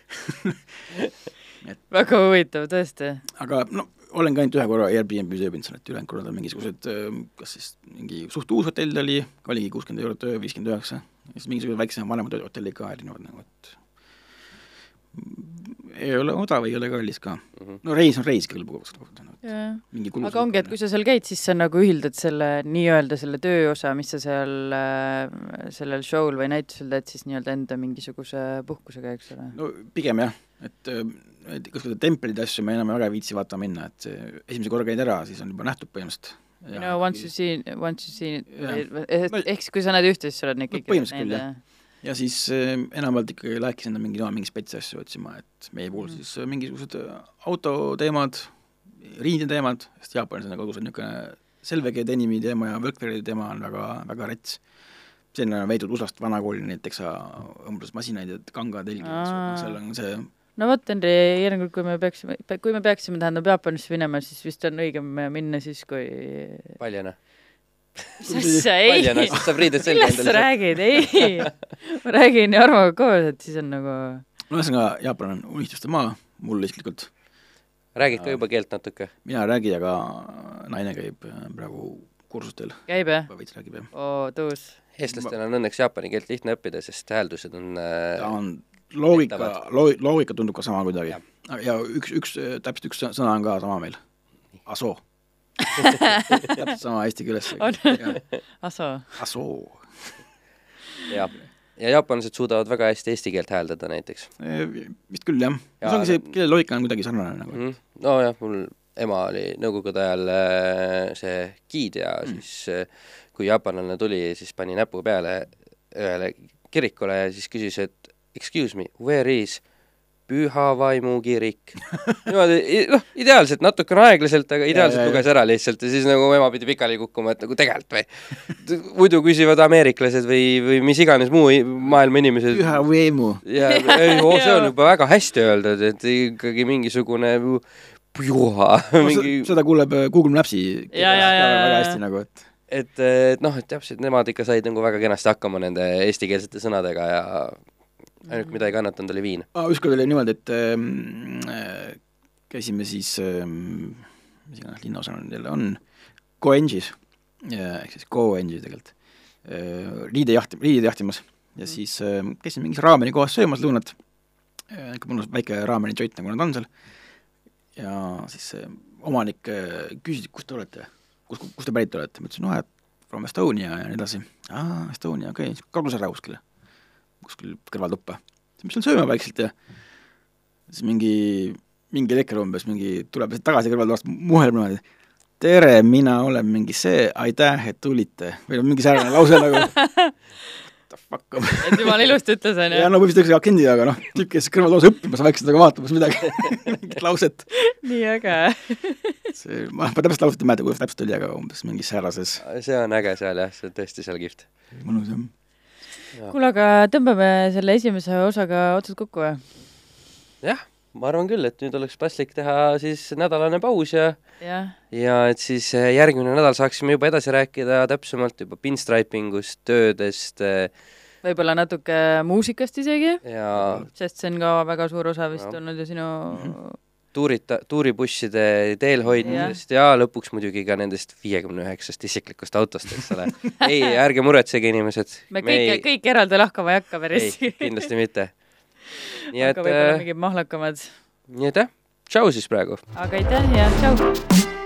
Speaker 2: väga huvitav tõesti.
Speaker 3: aga no olen ka ainult ühe korra Airbnb-s ööbinud seal, et ülejäänud korrad on mingisugused, kas siis mingi suht uus hotell oli, oligi kuuskümmend eurot öö, viiskümmend üheksa, ja siis mingisugused väiksemad vanemad hotellid ka erinevad nagu, et ei ole odav, ei ole kallis ka. no reis on reis küll lõpuks, mingi kulu
Speaker 2: aga ongi, et kui sa seal käid, siis sa nagu ühildad selle nii-öelda selle tööosa, mis sa seal äh, sellel show'l või näitusel teed, siis nii-öelda enda mingisuguse puhkusega, eks ole.
Speaker 3: no pigem jah, et äh, et kas templid ja asju ma enam väga ei viitsi vaatama minna, et esimese korra käid ära, siis on juba nähtud põhimõtteliselt.
Speaker 2: know, once you see, once you see
Speaker 3: Jah.
Speaker 2: ehk
Speaker 3: No-
Speaker 2: siis kui sa näed ühte, siis sa oled neid
Speaker 3: No
Speaker 2: kõiki
Speaker 3: põhimõtteliselt küll,
Speaker 2: näinud,
Speaker 3: ja siis äh, enamjaolt ikkagi lähekski enda mingi, mingi spets asju otsima, et meie puhul
Speaker 2: Mhm.
Speaker 3: siis äh, mingisugused äh, autoteemad, riideteemad, sest Jaapanis on kodus on niisugune Selvege denimi teema ja Workweari teema on väga, väga rets. sinna on veidud USA-st vanakooli neid Texa õmblusmasinaid ja kangatelgi, seal on see
Speaker 2: no vot, Henri, järgmine kord, kui me peaksime, kui me peaksime, tähendab, Jaapanisse minema, siis vist on õigem minna siis, kui
Speaker 1: paljana.
Speaker 2: Mis asja, ei millest sa. räägid, ei ma räägin Jarmoga koos, et siis on nagu
Speaker 3: no ühesõnaga, Jaapan on unistuste maa, mul isiklikult.
Speaker 1: räägid ka juba keelt natuke?
Speaker 3: mina ei räägi, aga naine käib äh, praegu kursustel,
Speaker 2: käib jah?
Speaker 3: veits räägib jah.
Speaker 2: oo, tõus.
Speaker 1: eestlastel on õnneks jaapani keelt lihtne õppida, sest hääldused on
Speaker 3: ta
Speaker 1: äh,
Speaker 3: on loogika loo-, loogika tundub ka sama kuidagi ja üks, üks, täpselt üks sõ- sõna on ka sama meil, aso. täpselt sama eesti keeles.
Speaker 2: On. aso.
Speaker 3: asoo.
Speaker 1: jah, ja jaapanlased suudavad väga hästi eesti keelt hääldada näiteks
Speaker 3: vist küll jah,
Speaker 1: Jaa,
Speaker 3: see ongi see keele loogika on kuidagi sarnane nagu.
Speaker 1: mm.. nojah, mul ema oli nõukogude ajal äh, see giid ja
Speaker 3: Mm.
Speaker 1: mm. siis äh, kui jaapanlane tuli, siis pani näpu peale ühele kirikule ja siis küsis, et excuse me, where is püha vaimu kirik. niimoodi, noh, ideaalselt, natukene aeglaselt, aga ideaalselt luges ära lihtsalt ja siis nagu ema pidi pikali kukkuma, et nagu tegelikult või. muidu küsivad ameeriklased või, või mis iganes muu maailma inimesed.
Speaker 3: püha võimu.
Speaker 1: ja ei, see on juba väga hästi öeldud, et ikkagi mingisugune pjuha, mingi,
Speaker 3: seda kuuleb äh, Google Maps'i väga hästi nagu, et
Speaker 1: et, et noh, et täpselt nemad ikka said nagu väga kenasti hakkama nende eestikeelsete sõnadega ja ainuke, mida ei kannatanud, oli viin.
Speaker 3: ah, ükskord oli niimoodi, et ähm, äh, käisime siis ähm, mis iganes linnaosa on jälle on, Koenjis, ehk siis Koenji tegelikult. Äh,, riide jahti, riide jahtimas. Ja siis äh, käisime mingis raameni kohas söömas lõunat. Äh,, niisugune mõnus väike raameni joint, nagu nad on seal, ja siis äh, omanik äh, küsis, kust te olete, kus, kust te pärit olete, ma ütlesin, noh, et from Estonia ja nii edasi. aa, Estonia, okei. Okay., kadus ära kuskile, kuskil kõrvaltuppa. siis ma ütlesin, sööme vaikselt ja siis mingi, mingi lekker umbes, mingi tuleb tagasi kõrvaltoast, muheleb niimoodi, tere, mina olen mingi see, aitäh, et tulite. või noh, mingi säärane lause nagu what the hakkab.
Speaker 2: et jumala ilusti ütles, on ju?
Speaker 3: ja no võib-olla ütleks akendi, aga noh, tüüp käis kõrval toas õppimas vaikselt, aga vaatamas midagi mingit lauset.
Speaker 2: nii äge
Speaker 3: see, ma, ma täpselt lauset ei mäleta, kuidas täpselt oli, aga umbes mingi säärases.
Speaker 1: see on äge seal jah, see on tõesti seal kihvt.
Speaker 3: mõnus jah.
Speaker 2: Kuule, aga tõmbame selle esimese osaga otsad kokku või?
Speaker 1: jah ma arvan küll, et nüüd oleks paslik teha siis nädalane paus ja
Speaker 2: ja,
Speaker 1: ja et siis eh, järgmine nädal saaksime juba edasi rääkida täpsemalt juba pinstriping ust, töödest eh,
Speaker 2: võib-olla natuke muusikast isegi,
Speaker 1: ja
Speaker 2: sest see on ka väga suur osa vist
Speaker 1: Ja.
Speaker 2: olnud ju sinu
Speaker 1: tuurita-, tuuribusside teel hoidmisest ja. ja lõpuks muidugi ka nendest viiekümne üheksast isiklikust autost, eks ole. ei, ärge muretsege, inimesed.
Speaker 2: me kõike, kõik eraldi lahkama ei hakka päris.
Speaker 1: ei, kindlasti mitte. nii
Speaker 2: aga
Speaker 1: et,
Speaker 2: võib-olla
Speaker 1: äh,
Speaker 2: mingid mahlakamad.
Speaker 1: nii jah, tšau siis praegu!
Speaker 2: aga aitäh ja tšau!